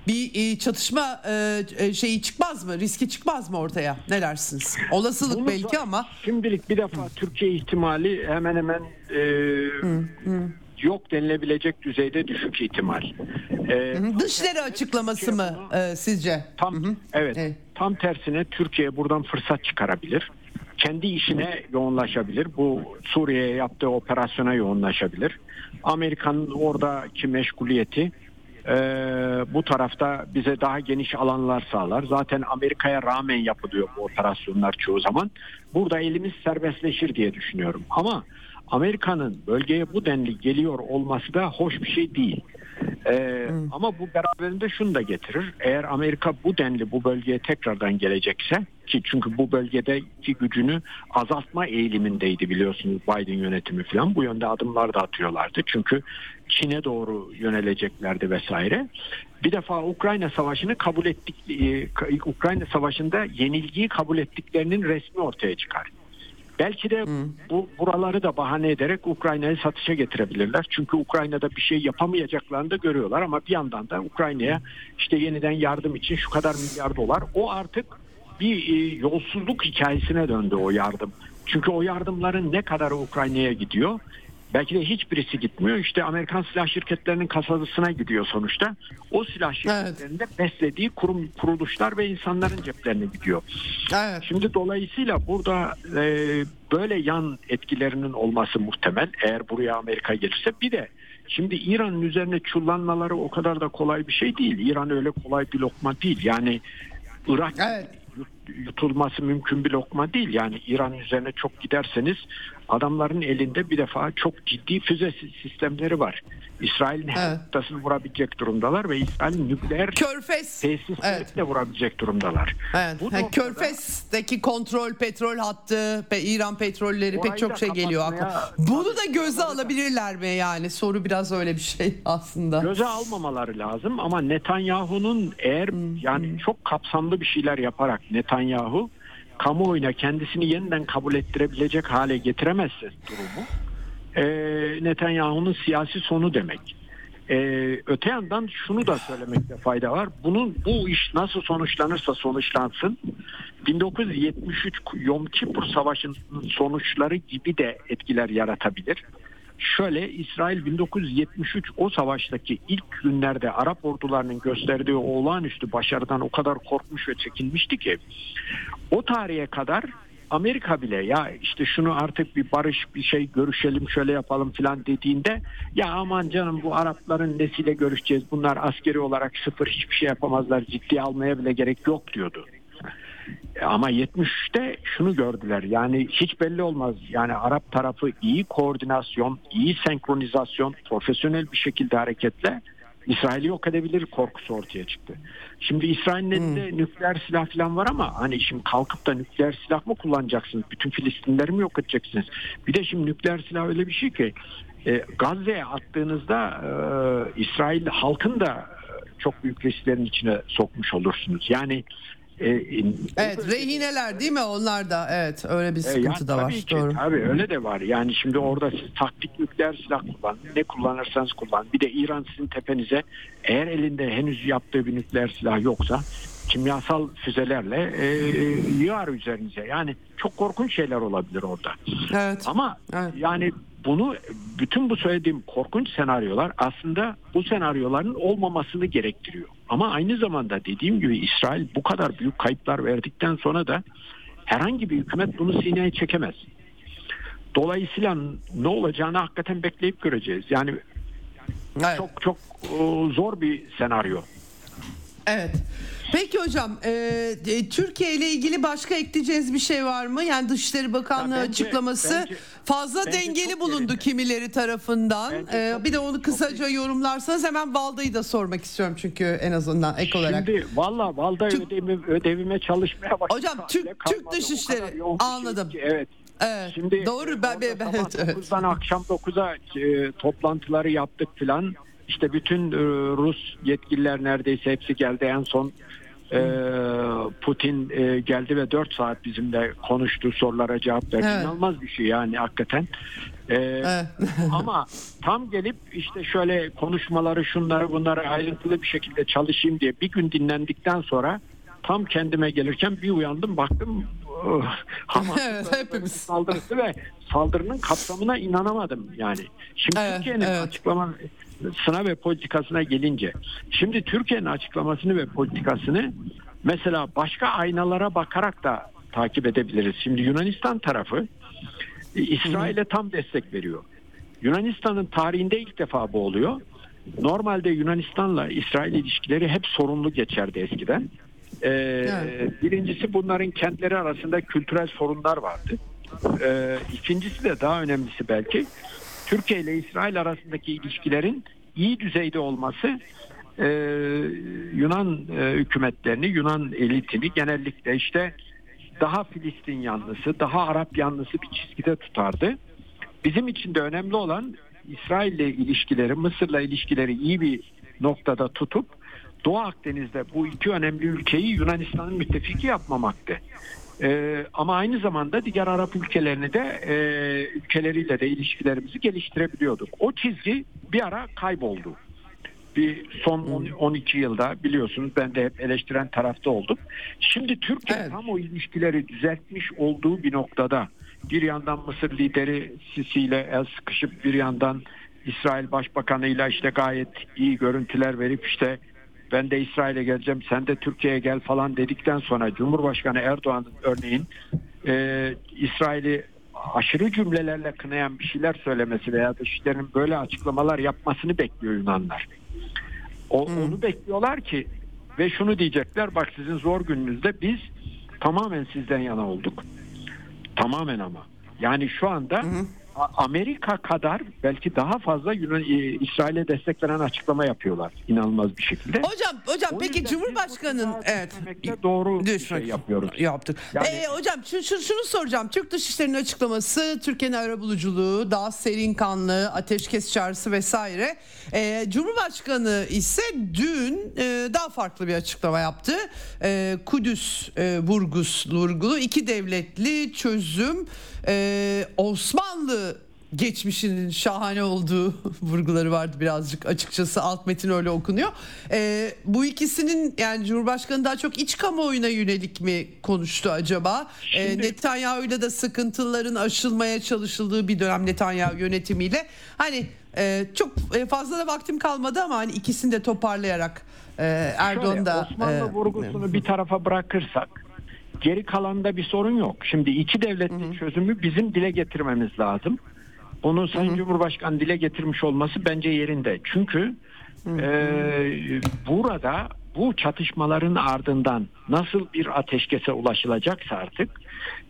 bir e, çatışma e, e, şeyi çıkmaz mı? Riski çıkmaz mı ortaya? Ne dersiniz? Olasılık Bunu belki ama. Şimdilik bir defa Türkiye ihtimali hemen hemen e, hı, hı. yok denilebilecek düzeyde düşük ihtimal. E, Dışları açıklaması mı e, sizce? Tam hı hı. Evet, evet. Tam tersine Türkiye buradan fırsat çıkarabilir kendi işine yoğunlaşabilir. Bu Suriye'ye yaptığı operasyona yoğunlaşabilir. Amerika'nın oradaki meşguliyeti e, bu tarafta bize daha geniş alanlar sağlar. Zaten Amerika'ya rağmen yapılıyor bu operasyonlar çoğu zaman. Burada elimiz serbestleşir diye düşünüyorum. Ama Amerika'nın bölgeye bu denli geliyor olması da hoş bir şey değil. Ee, hmm. Ama bu beraberinde şunu da getirir. Eğer Amerika bu denli bu bölgeye tekrardan gelecekse ki çünkü bu bölgedeki gücünü azaltma eğilimindeydi biliyorsunuz Biden yönetimi falan bu yönde adımlar da atıyorlardı. Çünkü Çin'e doğru yöneleceklerdi vesaire. Bir defa Ukrayna Savaşı'nı kabul ettik e, Ukrayna Savaşı'nda yenilgiyi kabul ettiklerinin resmi ortaya çıkar. Belki de hmm. bu buraları da bahane ederek Ukrayna'yı satışa getirebilirler. Çünkü Ukrayna'da bir şey yapamayacaklarını da görüyorlar ama bir yandan da Ukrayna'ya işte yeniden yardım için şu kadar milyar dolar o artık bir e, yolsuzluk hikayesine döndü o yardım. Çünkü o yardımların ne kadar Ukrayna'ya gidiyor Belki de hiçbirisi gitmiyor. İşte Amerikan silah şirketlerinin kasasına gidiyor sonuçta. O silah şirketlerinde evet. beslediği kurum kuruluşlar ve insanların ceplerine gidiyor. Evet. Şimdi dolayısıyla burada e, böyle yan etkilerinin olması muhtemel. Eğer buraya Amerika gelirse bir de Şimdi İran'ın üzerine çullanmaları o kadar da kolay bir şey değil. İran öyle kolay bir lokma değil. Yani Irak evet yutulması mümkün bir lokma değil. Yani İran üzerine çok giderseniz adamların elinde bir defa çok ciddi füze sistemleri var. İsrail'in her evet. noktasını vurabilecek durumdalar ve İsrail'in nükleer Körfez. tesisleri evet. de vurabilecek durumdalar. Evet. Bu yani Körfez'deki kontrol, petrol hattı ve İran petrolleri pek çok şey geliyor aklıma. Bunu da göze alabilirler mi yani? Soru biraz öyle bir şey aslında. Göze almamaları lazım ama Netanyahu'nun eğer hmm. yani çok kapsamlı bir şeyler yaparak Netanyahu kamuoyuna kendisini yeniden kabul ettirebilecek hale getiremezse durumu e, Netanyahu'nun siyasi sonu demek. E, öte yandan şunu da söylemekte fayda var. Bunun bu iş nasıl sonuçlanırsa sonuçlansın 1973 Yom Kippur Savaşı'nın sonuçları gibi de etkiler yaratabilir. Şöyle İsrail 1973 o savaştaki ilk günlerde Arap ordularının gösterdiği olağanüstü başarıdan o kadar korkmuş ve çekinmişti ki o tarihe kadar Amerika bile ya işte şunu artık bir barış bir şey görüşelim şöyle yapalım filan dediğinde ya aman canım bu Arapların nesiyle görüşeceğiz bunlar askeri olarak sıfır hiçbir şey yapamazlar ciddiye almaya bile gerek yok diyordu. Ama 73'te şunu gördüler yani hiç belli olmaz yani Arap tarafı iyi koordinasyon, iyi senkronizasyon, profesyonel bir şekilde hareketle İsrail'i yok edebilir korkusu ortaya çıktı. Şimdi İsrail'in elinde hmm. nükleer silah falan var ama hani şimdi kalkıp da nükleer silah mı kullanacaksınız? Bütün Filistinleri mi yok edeceksiniz? Bir de şimdi nükleer silah öyle bir şey ki e, Gazze'ye attığınızda e, İsrail halkın da e, çok büyük risklerin içine sokmuş olursunuz. Yani e, evet rehineler değil mi onlar da evet öyle bir sıkıntı yani, da var ki, doğru. Tabii öyle de var yani şimdi orada siz taktik nükleer silah kullan ne kullanırsanız kullan bir de İran sizin tepenize eğer elinde henüz yaptığı bir nükleer silah yoksa kimyasal füzelerle e, yığar üzerinize yani çok korkunç şeyler olabilir orada. Evet. Ama evet. yani bunu bütün bu söylediğim korkunç senaryolar aslında bu senaryoların olmamasını gerektiriyor. Ama aynı zamanda dediğim gibi İsrail bu kadar büyük kayıplar verdikten sonra da herhangi bir hükümet bunu sineye çekemez. Dolayısıyla ne olacağını hakikaten bekleyip göreceğiz. Yani evet. çok çok zor bir senaryo. Evet. Peki hocam e, e, Türkiye ile ilgili başka ekleyeceğiniz bir şey var mı? Yani Dışişleri Bakanlığı bence, açıklaması bence, fazla bence dengeli bulundu yerinde. kimileri tarafından. E, bir de onu kısaca yorumlarsanız hemen Valda'yı da sormak istiyorum çünkü en azından ek olarak. Şimdi valla Valda Türk, ödevime, ödevime çalışmaya başladım. Hocam Türk, Türk Dışişleri anladım. Şey evet. Evet. Şimdi doğru ben, ben, ben evet, evet. 9'dan akşam 9'a e, toplantıları yaptık filan. İşte bütün e, Rus yetkililer neredeyse hepsi geldi. En son e, Putin e, geldi ve 4 saat bizimle konuştu, sorulara cevap verdi. Evet. İnanılmaz bir şey yani hakikaten. Evet. ama tam gelip işte şöyle konuşmaları şunları bunları ayrıntılı bir şekilde çalışayım diye bir gün dinlendikten sonra tam kendime gelirken bir uyandım baktım oh, Hamas evet, saldırısı ve saldırının kapsamına inanamadım yani. Şimdi evet, Türkiye'nin evet. açıklama sınav ve politikasına gelince şimdi Türkiye'nin açıklamasını ve politikasını mesela başka aynalara bakarak da takip edebiliriz. Şimdi Yunanistan tarafı e, İsrail'e tam destek veriyor. Yunanistan'ın tarihinde ilk defa bu oluyor. Normalde Yunanistan'la İsrail ilişkileri hep sorunlu geçerdi eskiden. Ee, evet. Birincisi bunların kentleri arasında kültürel sorunlar vardı. Ee, ikincisi de daha önemlisi belki Türkiye ile İsrail arasındaki ilişkilerin iyi düzeyde olması e, Yunan e, hükümetlerini, Yunan elitini genellikle işte daha Filistin yanlısı, daha Arap yanlısı bir çizgide tutardı. Bizim için de önemli olan İsrail ile ilişkileri, Mısır'la ilişkileri iyi bir noktada tutup Doğu Akdeniz'de bu iki önemli ülkeyi Yunanistan'ın müttefiki yapmamaktı. Ee, ama aynı zamanda diğer Arap ülkelerini de e, ülkeleriyle de ilişkilerimizi geliştirebiliyorduk. O çizgi bir ara kayboldu. Bir son 10, 12 yılda biliyorsunuz ben de hep eleştiren tarafta oldum. Şimdi Türkiye evet. tam o ilişkileri düzeltmiş olduğu bir noktada bir yandan Mısır lideri Sisi ile el sıkışıp bir yandan İsrail Başbakanı ile işte gayet iyi görüntüler verip işte ben de İsrail'e geleceğim sen de Türkiye'ye gel falan dedikten sonra Cumhurbaşkanı Erdoğan'ın örneğin e, İsrail'i aşırı cümlelerle kınayan bir şeyler söylemesi veya dışişlerinin böyle açıklamalar yapmasını bekliyor Yunanlar. O, hmm. Onu bekliyorlar ki ve şunu diyecekler bak sizin zor gününüzde biz tamamen sizden yana olduk. Tamamen ama. Yani şu anda hı hı. Amerika kadar belki daha fazla Yunan, e, İsrail'e destek veren açıklama yapıyorlar inanılmaz bir şekilde. Hocam hocam o peki Cumhurbaşkanı'nın evet doğru bir şey yapıyoruz. Yaptık. Yani, ee, hocam şu, şu, şunu soracağım. Türk Dışişleri'nin açıklaması Türkiye'nin arabuluculuğu, daha serin kanlı, ateşkes çağrısı vesaire. Ee, Cumhurbaşkanı ise dün e, daha farklı bir açıklama yaptı. E, Kudüs e, vurgus, vurgulu iki devletli çözüm e, Osmanlı geçmişinin şahane olduğu vurguları vardı birazcık açıkçası alt metin öyle okunuyor. Ee, bu ikisinin yani Cumhurbaşkanı daha çok iç kamuoyuna yönelik mi konuştu acaba? Ee, Şimdi... Ee, Netanyahu'yla da sıkıntıların aşılmaya çalışıldığı bir dönem Netanyahu yönetimiyle. Hani e, çok e, fazla da vaktim kalmadı ama hani ikisini de toparlayarak e, Erdoğan da... Osmanlı e, vurgusunu e, bir tarafa bırakırsak Geri kalanda bir sorun yok. Şimdi iki devletli çözümü bizim dile getirmemiz lazım. Bunu Sayın hı hı. Cumhurbaşkanı dile getirmiş olması bence yerinde. Çünkü. E, burada bu çatışmaların ardından nasıl bir ateşkese ulaşılacaksa artık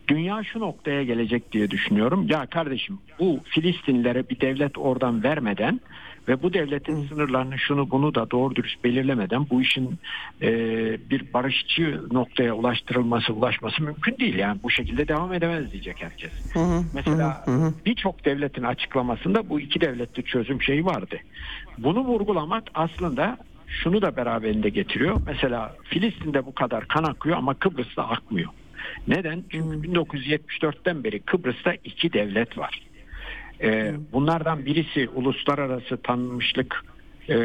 dünya şu noktaya gelecek diye düşünüyorum. Ya kardeşim bu Filistinlere bir devlet oradan vermeden ve bu devletin sınırlarını şunu bunu da doğru dürüst belirlemeden bu işin e, bir barışçı noktaya ulaştırılması ulaşması mümkün değil. Yani bu şekilde devam edemez diyecek herkes. Hı hı, Mesela birçok devletin açıklamasında bu iki devletli çözüm şeyi vardı. Bunu vurgulamak aslında şunu da beraberinde getiriyor. Mesela Filistin'de bu kadar kan akıyor ama Kıbrıs'ta akmıyor. Neden? Çünkü 1974'ten beri Kıbrıs'ta iki devlet var. Ee, bunlardan birisi uluslararası tanınmışlık e,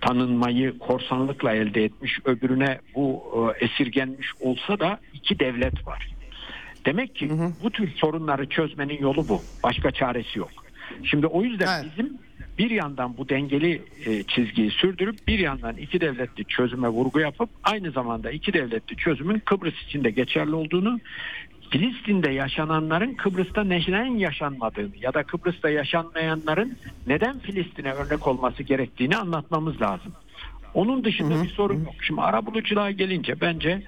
tanınmayı korsanlıkla elde etmiş öbürüne bu e, esirgenmiş olsa da iki devlet var. Demek ki hı hı. bu tür sorunları çözmenin yolu bu. Başka çaresi yok. Şimdi o yüzden evet. bizim bir yandan bu dengeli e, çizgiyi sürdürüp bir yandan iki devletli çözüme vurgu yapıp aynı zamanda iki devletli çözümün Kıbrıs için de geçerli olduğunu Filistin'de yaşananların Kıbrıs'ta neden yaşanmadığını ya da Kıbrıs'ta yaşanmayanların neden Filistin'e örnek olması gerektiğini anlatmamız lazım. Onun dışında hı hı. bir sorun yok. Şimdi arabuluculuğa gelince bence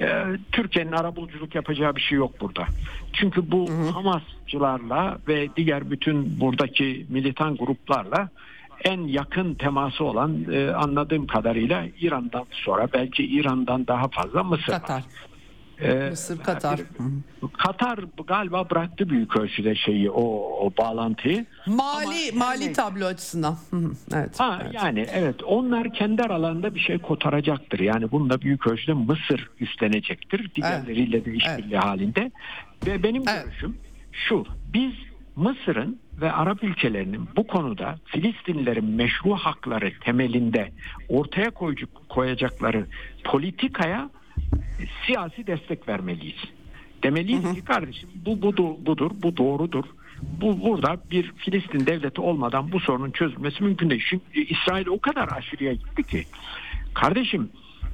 e, Türkiye'nin arabuluculuk yapacağı bir şey yok burada. Çünkü bu hı hı. Hamasçılarla ve diğer bütün buradaki militan gruplarla en yakın teması olan e, anladığım kadarıyla İran'dan sonra belki İran'dan daha fazla Mısır Katar. Ee, Mısır, Katar. Katar galiba bıraktı büyük ölçüde şeyi o, o bağlantıyı. Mali Ama mali yani, tablo açısından. evet, ha, evet. Yani evet onlar kendi aralarında bir şey kotaracaktır. Yani bunu da büyük ölçüde Mısır üstlenecektir. Diğerleriyle evet. de işbirliği evet. halinde. Ve benim evet. görüşüm şu. Biz Mısır'ın ve Arap ülkelerinin bu konuda Filistinlilerin meşru hakları temelinde ortaya koyacakları politikaya siyasi destek vermeliyiz. Demeliyiz hı hı. ki kardeşim bu budur, budur, bu doğrudur. Bu burada bir Filistin devleti olmadan bu sorunun çözülmesi mümkün değil. Çünkü İsrail o kadar aşırıya gitti ki. Kardeşim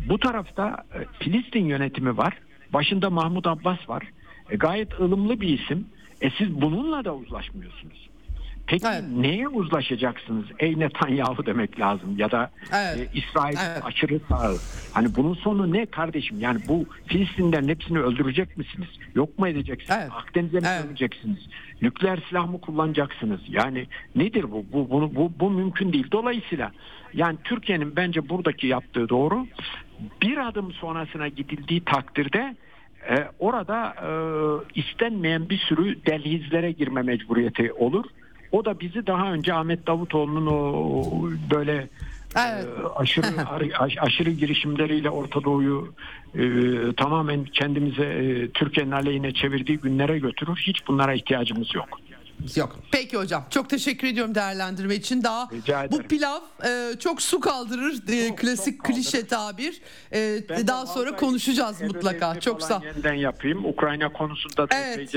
bu tarafta e, Filistin yönetimi var. Başında Mahmut Abbas var. E, gayet ılımlı bir isim. E siz bununla da uzlaşmıyorsunuz. Peki evet. neye uzlaşacaksınız? Ey Netanyahu demek lazım ya da evet. e, İsrail evet. aşırı sağ. Hani bunun sonu ne kardeşim? Yani bu Filistinlerin hepsini öldürecek misiniz? Yok mu edeceksiniz? Evet. Akdeniz'e mi evet. döneceksiniz? Nükleer silah mı kullanacaksınız? Yani nedir bu? Bu, bu, bu, bu mümkün değil. Dolayısıyla yani Türkiye'nin bence buradaki yaptığı doğru. Bir adım sonrasına gidildiği takdirde e, orada e, istenmeyen bir sürü delhizlere girme mecburiyeti olur. O da bizi daha önce Ahmet Davutoğlu'nun o böyle e, Evet. aşırı aşırı girişimleriyle Orta Doğu'yu e, tamamen kendimize e, Türkiye'nin aleyhine çevirdiği günlere götürür. Hiç bunlara ihtiyacımız yok. Yok. Peki hocam. Çok teşekkür ediyorum değerlendirme için. Daha bu pilav e, çok su kaldırır. E, çok, klasik çok klişe tabir. E, ben daha sonra konuşacağız mutlaka. Çok sağ. Yeniden yapayım. Ukrayna konusunda da evet.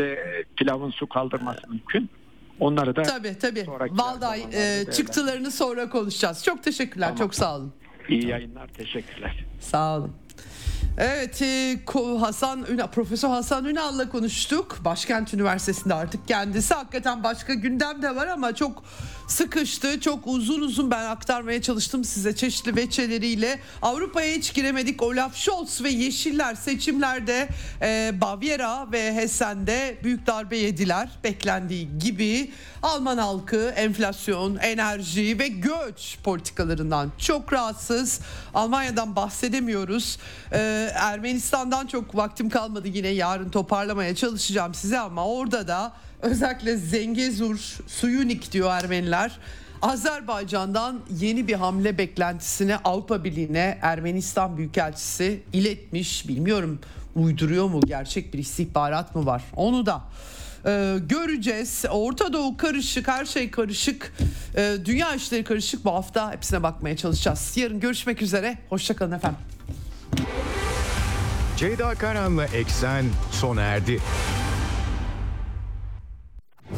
pilavın su kaldırması mümkün. Onları da tabii tabii. Valday e, çıktılarını sonra konuşacağız. Çok teşekkürler. Tamam. Çok sağ olun. İyi yayınlar. Teşekkürler. Sağ olun. Evet e, Hasan Ünal, Profesör Hasan Ünal'la konuştuk. Başkent Üniversitesi'nde artık kendisi. Hakikaten başka gündem de var ama çok sıkıştı. Çok uzun uzun ben aktarmaya çalıştım size çeşitli veçeleriyle. Avrupa'ya hiç giremedik. Olaf Scholz ve Yeşiller seçimlerde e, Bavyera ve Hessen'de büyük darbe yediler. Beklendiği gibi Alman halkı enflasyon, enerji ve göç politikalarından çok rahatsız. Almanya'dan bahsedemiyoruz. E, Ermenistan'dan çok vaktim kalmadı yine yarın toparlamaya çalışacağım size ama orada da özellikle Zengezur, Suyunik diyor Ermeniler. Azerbaycan'dan yeni bir hamle beklentisini Avrupa Birliği'ne Ermenistan Büyükelçisi iletmiş. Bilmiyorum uyduruyor mu gerçek bir istihbarat mı var onu da e, göreceğiz. Orta Doğu karışık her şey karışık e, dünya işleri karışık bu hafta hepsine bakmaya çalışacağız. Yarın görüşmek üzere hoşçakalın efendim. Ceyda Karan'la Eksen sona erdi.